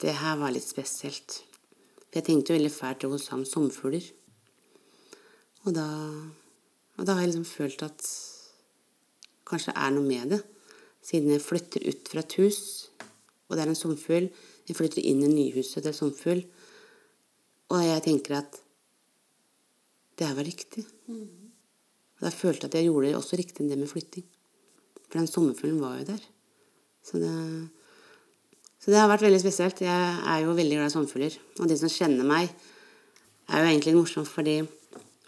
det her var litt spesielt. For jeg tenkte jo veldig fælt til hun sa om sommerfugler. Og da, og da har jeg liksom følt at kanskje det er noe med det. Siden jeg flytter ut fra et hus, og det er en sommerfugl. Jeg flytter inn i nyhuset, det er sommerfugl. Og jeg tenker at det her var riktig. Og da følte jeg at jeg gjorde det også riktig det med flytting. For den sommerfuglen var jo der. Så det, så det har vært veldig spesielt. Jeg er jo veldig glad i sommerfugler. Og de som kjenner meg, er jo egentlig morsomt, fordi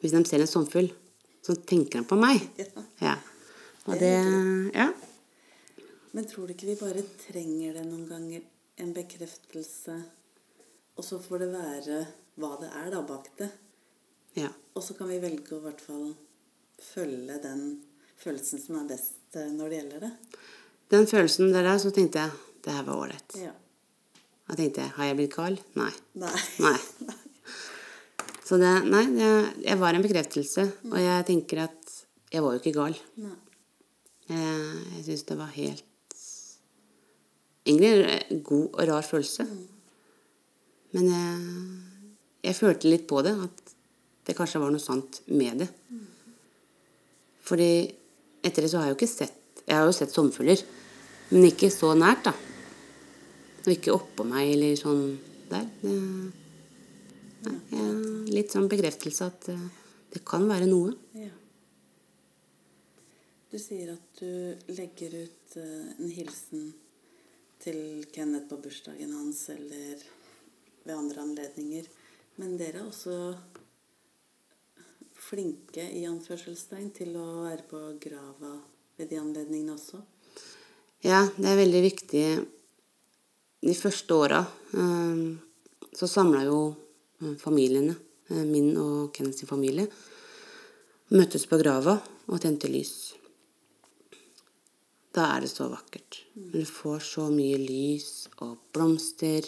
hvis de ser en sommerfugl, så tenker de på meg. Ja. Og det Ja. Men tror du ikke vi bare trenger det noen ganger? En bekreftelse. Og så får det være hva det er da bak det. Ja. Og så kan vi velge å i hvert fall følge den følelsen som er best eh, når det gjelder det. Den følelsen der, så tenkte jeg det her var ålreit. Ja. Da tenkte jeg har jeg blitt gal? Nei. Nei. Nei. Så det, nei, det, jeg var en bekreftelse, og jeg tenker at jeg var jo ikke gal. Nei. Jeg, jeg syns det var helt Egentlig en god og rar følelse. Men jeg, jeg følte litt på det, at det kanskje var noe sant med det. Fordi etter det så har jeg jo ikke sett Jeg har jo sett sommerfugler, men ikke så nært, da. Og ikke oppå meg eller sånn der. Det, nei, jeg, litt sånn bekreftelse at eh, det kan være noe. Ja. Du sier at du legger ut eh, en hilsen til Kenneth på bursdagen hans eller ved andre anledninger. Men dere er også flinke i anførselstegn til å være på grava ved de anledningene også. Ja, det er veldig viktig. De første åra eh, så samla jo eh, familiene, eh, min og Kenneths familie, møttes på grava og tente lys. Da er det så vakkert. Du får så mye lys og blomster.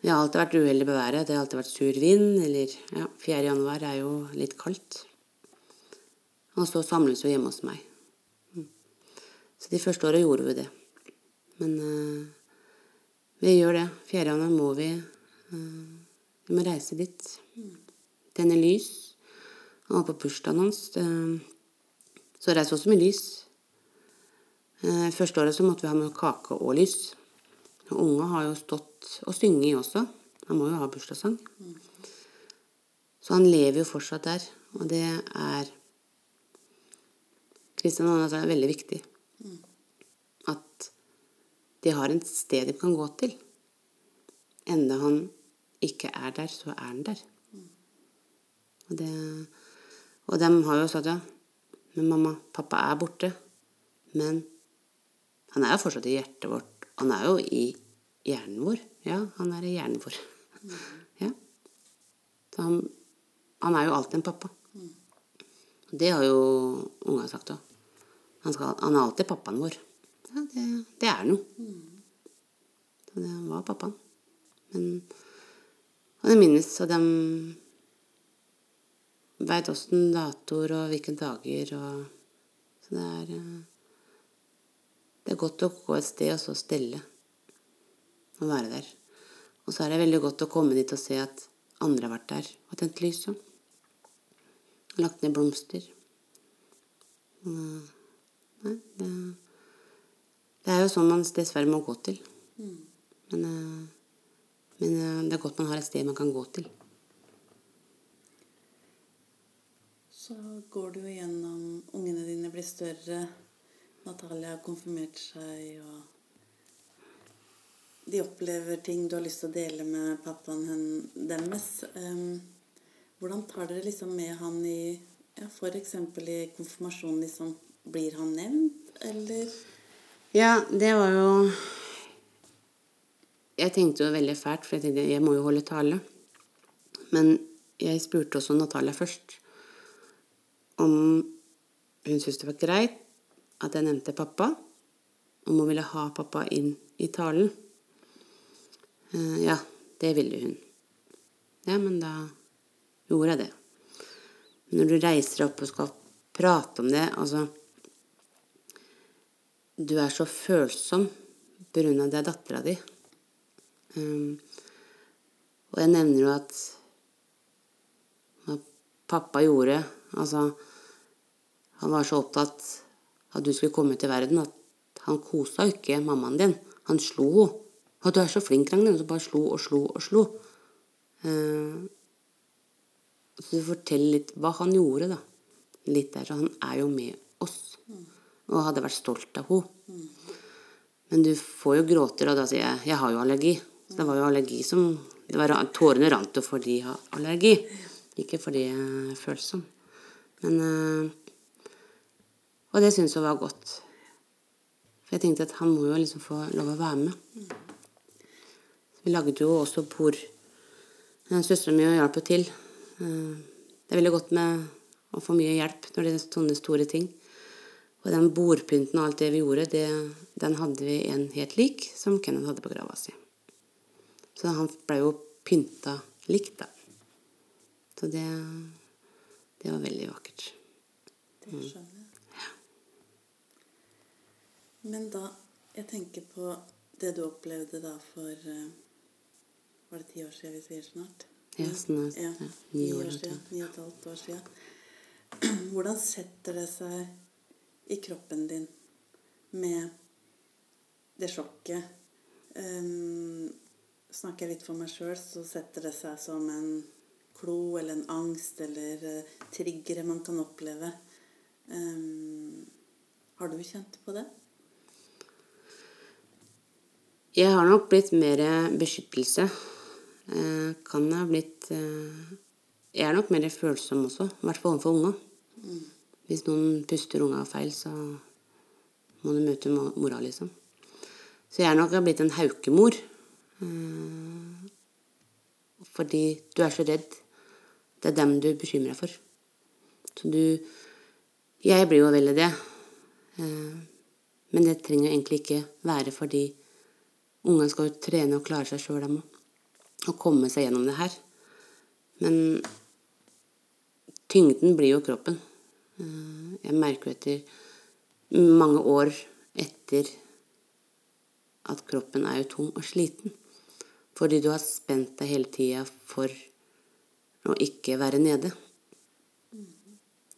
Jeg har alltid vært uheldig med været. Det har alltid vært sur vind. Eller ja, 4. januar er jo litt kaldt. Og så samles vi hjemme hos meg. Så de første åra gjorde vi det. Men vi gjør det. 4. januar må vi eh, Vi må reise dit. Tenne lys. Og på bursdagen hans så reiser vi også med lys. Eh, første året så måtte vi ha med kake og lys. Og unga har jo stått og synget også. Han må jo ha bursdagssang. Så han lever jo fortsatt der. Og det er Kristian han sa er veldig viktig. At de har et sted de kan gå til. Enda han ikke er der, så er han der. Og, det, og de har jo sagt ja, men mamma, pappa er borte. Men han er jo fortsatt i hjertet vårt. Han er jo i hjernen vår. Ja, han er i hjernen vår. Ja. Han, han er jo alltid en pappa. Det har jo unga sagt òg. Han, han er alltid pappaen vår. Ja, det, det er noe. Så det var pappaen. Men Og det minnes, og de veit åssen datoer og hvilke dager og Så det er Det er godt å gå et sted og så stelle og være der. Og så er det veldig godt å komme dit og se at andre har vært der og tent lys og lagt ned blomster. Nei, det, det er jo sånn man dessverre må gå til. Men, eh, men eh, det er godt man har et sted man kan gå til. Så går du igjennom Ungene dine blir større. Natalia har konfirmert seg, og de opplever ting du har lyst til å dele med pappaen deres. Hvordan tar dere liksom med han i ja, F.eks. i konfirmasjonen. Liksom, blir han nevnt, eller? Ja, det var jo Jeg tenkte jo veldig fælt, for jeg tenkte jeg må jo holde tale. Men jeg spurte også Natalia først om hun syntes det var greit at jeg nevnte pappa. Om hun ville ha pappa inn i talen. Eh, ja, det ville hun. Ja, men da gjorde jeg det. Når du reiser opp og skal prate om det, altså du er så følsom av det er dattera di. Um, og jeg nevner jo at hva pappa gjorde Altså, han var så opptatt at du skulle komme til verden, at han kosa ikke mammaen din. Han slo henne. Og du er så flink, Ragnhild. Så bare slo og slo og slo. Uh, så du forteller litt hva han gjorde, da. Litt der. Så han er jo med oss. Og hadde vært stolt av henne. Men du får jo gråter, og da sier jeg jeg har jo allergi. Så det var jo allergi som det var, Tårene rant jo fordi jeg har allergi, ikke fordi jeg er følsom. Men øh, Og det syns hun var godt. For jeg tenkte at han må jo liksom få lov å være med. Vi lagde jo også bord. Søstera mi hjalp jo til. Eh, Det er veldig godt med å få mye hjelp når det er sånne store ting. Og den bordpynten og alt det vi gjorde, det, den hadde vi en helt lik som Kenneth hadde på grava si. Så han ble jo pynta likt, da. Så det, det var veldig vakkert. Det skjønner jeg. Men da Jeg tenker på det du opplevde da for eh, Var det ti år siden vi sier snart? Ja, snart, Ja, ja, ni år år siden. Ni og et halvt år siden. Hvordan setter det seg i kroppen din med det sjokket? Um, snakker jeg litt for meg sjøl, så setter det seg som en klo eller en angst eller uh, triggere man kan oppleve. Um, har du kjent på det? Jeg har nok blitt mer beskyttelse. Eh, kan ha blitt eh, Jeg er nok mer følsom også, i hvert fall overfor unga. Hvis noen puster unga feil, så må du møte mora, liksom. Så jeg er nok blitt en haukemor. Eh, fordi du er så redd. Det er dem du bekymrer deg for. Så du Jeg blir jo veldig det. Eh, men det trenger egentlig ikke være fordi Ungene skal jo trene og klare seg sjøl, dem òg. Og komme seg gjennom det her. Men tyngden blir jo kroppen. Eh, Jeg merker etter mange år etter at kroppen er jo tung og sliten. Fordi du har spent deg hele tida for å ikke være nede.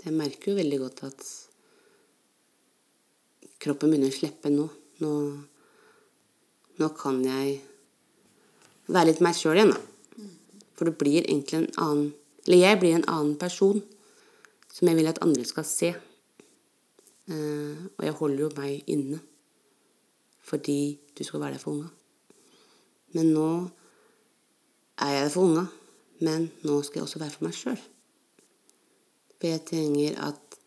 Jeg merker jo veldig godt at kroppen begynner å slippe nå. Nå nå kan jeg være litt meg sjøl igjen, da. For du blir egentlig en annen Eller jeg blir en annen person som jeg vil at andre skal se. Eh, og jeg holder jo meg inne fordi du skal være der for unga. Men nå er jeg der for unga, men nå skal jeg også være for meg sjøl. For jeg trenger at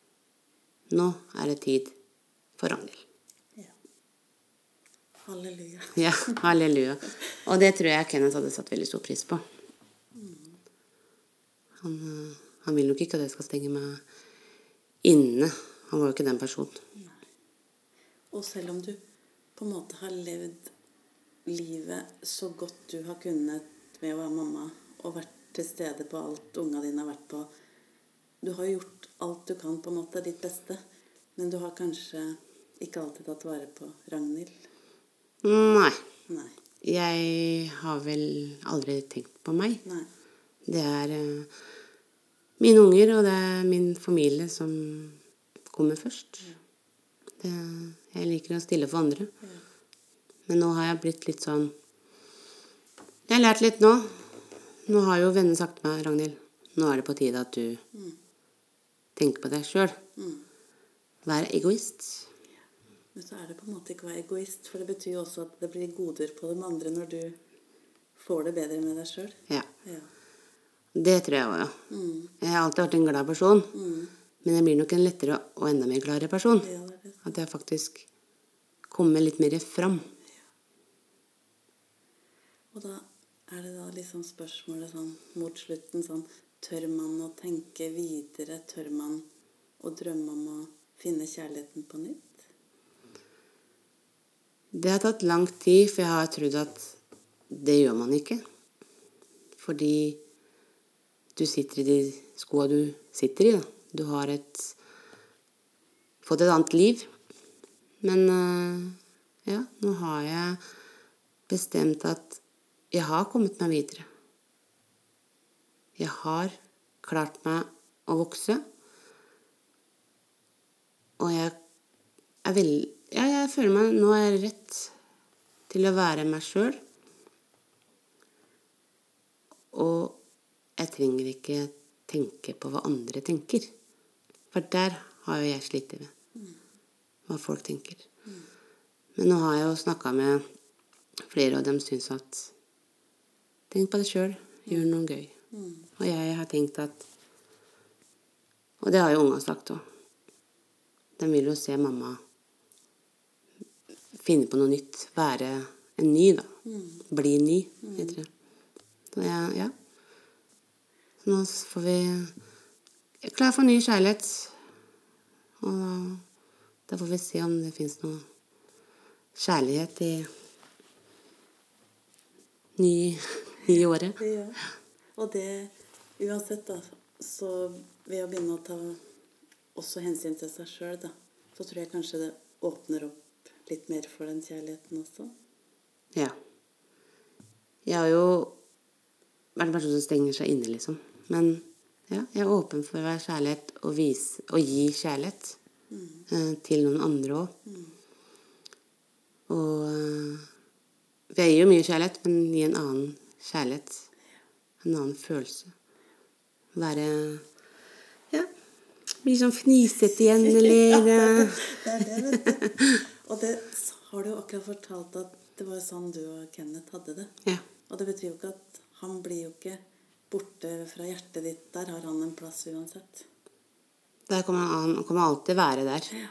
nå er det tid for Ragnhild. Ja. Halleluja. Ja, halleluja. Og det tror jeg Kenneth hadde satt veldig stor pris på. Han, eh, han vil nok ikke at jeg skal stenge meg inne. Han var jo ikke den personen. Og selv om du på en måte har levd livet så godt du har kunnet med å være mamma, og vært til stede på alt unga dine har vært på Du har gjort alt du kan, på en måte, ditt beste, men du har kanskje ikke alltid tatt vare på Ragnhild? Nei. Nei. Jeg har vel aldri tenkt på meg. Nei. Det er eh, mine unger og det er min familie som kommer først. Det, jeg liker å stille for andre. Men nå har jeg blitt litt sånn Jeg har lært litt nå. Nå har jo vennene sagt til meg, Ragnhild, nå er det på tide at du tenker på deg sjøl. Vær egoist. Men så er det på en måte ikke å være egoist, for det betyr jo også at det blir goder på de andre når du får det bedre med deg sjøl. Ja. Ja. Det tror jeg òg, ja. Jeg har alltid vært en glad person. Men jeg blir nok en lettere og enda mer gladere person. Ja, det det. At jeg faktisk kommer litt mer fram. Og da er det da liksom spørsmålet sånn mot slutten sånn Tør man å tenke videre? Tør man å drømme om å finne kjærligheten på nytt? Det har tatt lang tid, for jeg har trodd at det gjør man ikke. Fordi du sitter i de skoa du sitter i. Da. Du har et fått et annet liv. Men eh, ja, nå har jeg bestemt at jeg har kommet meg videre. Jeg har klart meg å vokse. Og jeg er veldig Ja, jeg føler meg Nå er jeg rett til å være meg sjøl. Og jeg trenger ikke tenke på hva andre tenker. For der har jo jeg slitt med. Hva folk tenker. Men nå har jeg jo snakka med flere, og dem syns at Tenk på det sjøl. Gjør noe gøy. Og jeg har tenkt at Og det har jo unga sagt òg. De vil jo se mamma finne på noe nytt. Være en ny, da. Bli ny, heter det. Så jeg, ja. Så nå får vi klar for ny kjærlighet. Og da får vi se om det fins noe kjærlighet i ny, nye året. Ja. Og det uansett, da, så ved å begynne å ta også hensyn til seg sjøl, da, så tror jeg kanskje det åpner opp litt mer for den kjærligheten også. Ja. Jeg har jo vært en person som stenger seg inne, liksom. Men ja, jeg er åpen for å være kjærlighet og, vise, og gi kjærlighet eh, til noen andre òg. Og eh, jeg gir jo mye kjærlighet, men gi en annen kjærlighet. En annen følelse. Være Ja, bli sånn fnisete igjen, eller ja, Det er det, vet du. Og det har du jo akkurat fortalt at det var sånn du og Kenneth hadde det. Ja. Og det betyr jo ikke at han blir jo ikke borte fra hjertet ditt. Der har han en plass uansett. Der kommer han, han kommer alltid være der. Ja.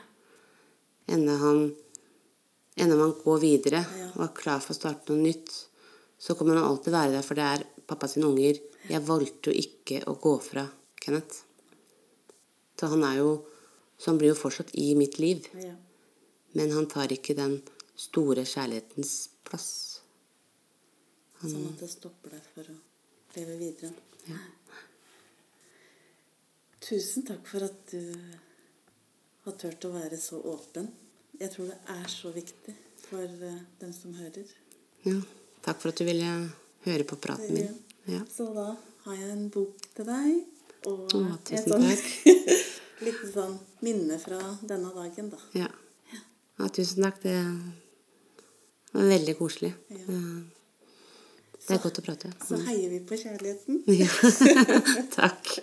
Enda han Enda man går videre Ja. og er klar for å starte noe nytt, så kommer han alltid være der, for det er pappa sine unger. Jeg valgte jo ikke å gå fra Kenneth. Så han er jo Så han blir jo fortsatt i mitt liv. Ja. Men han tar ikke den store kjærlighetens plass. Sånn at det stopper deg for å leve videre. Tusen takk for at du har turt å være så åpen. Jeg tror det er så viktig for eh, dem som hører. Ja. Takk for at du ville høre på praten min. Ja. Så da har jeg en bok til deg. Og Å, tusen sånn, takk. litt sånn minne fra denne dagen, da. Ja. ja, tusen takk. Det var veldig koselig. Ja. Det er godt å prate. Så heier vi på kjærligheten. Ja. Takk.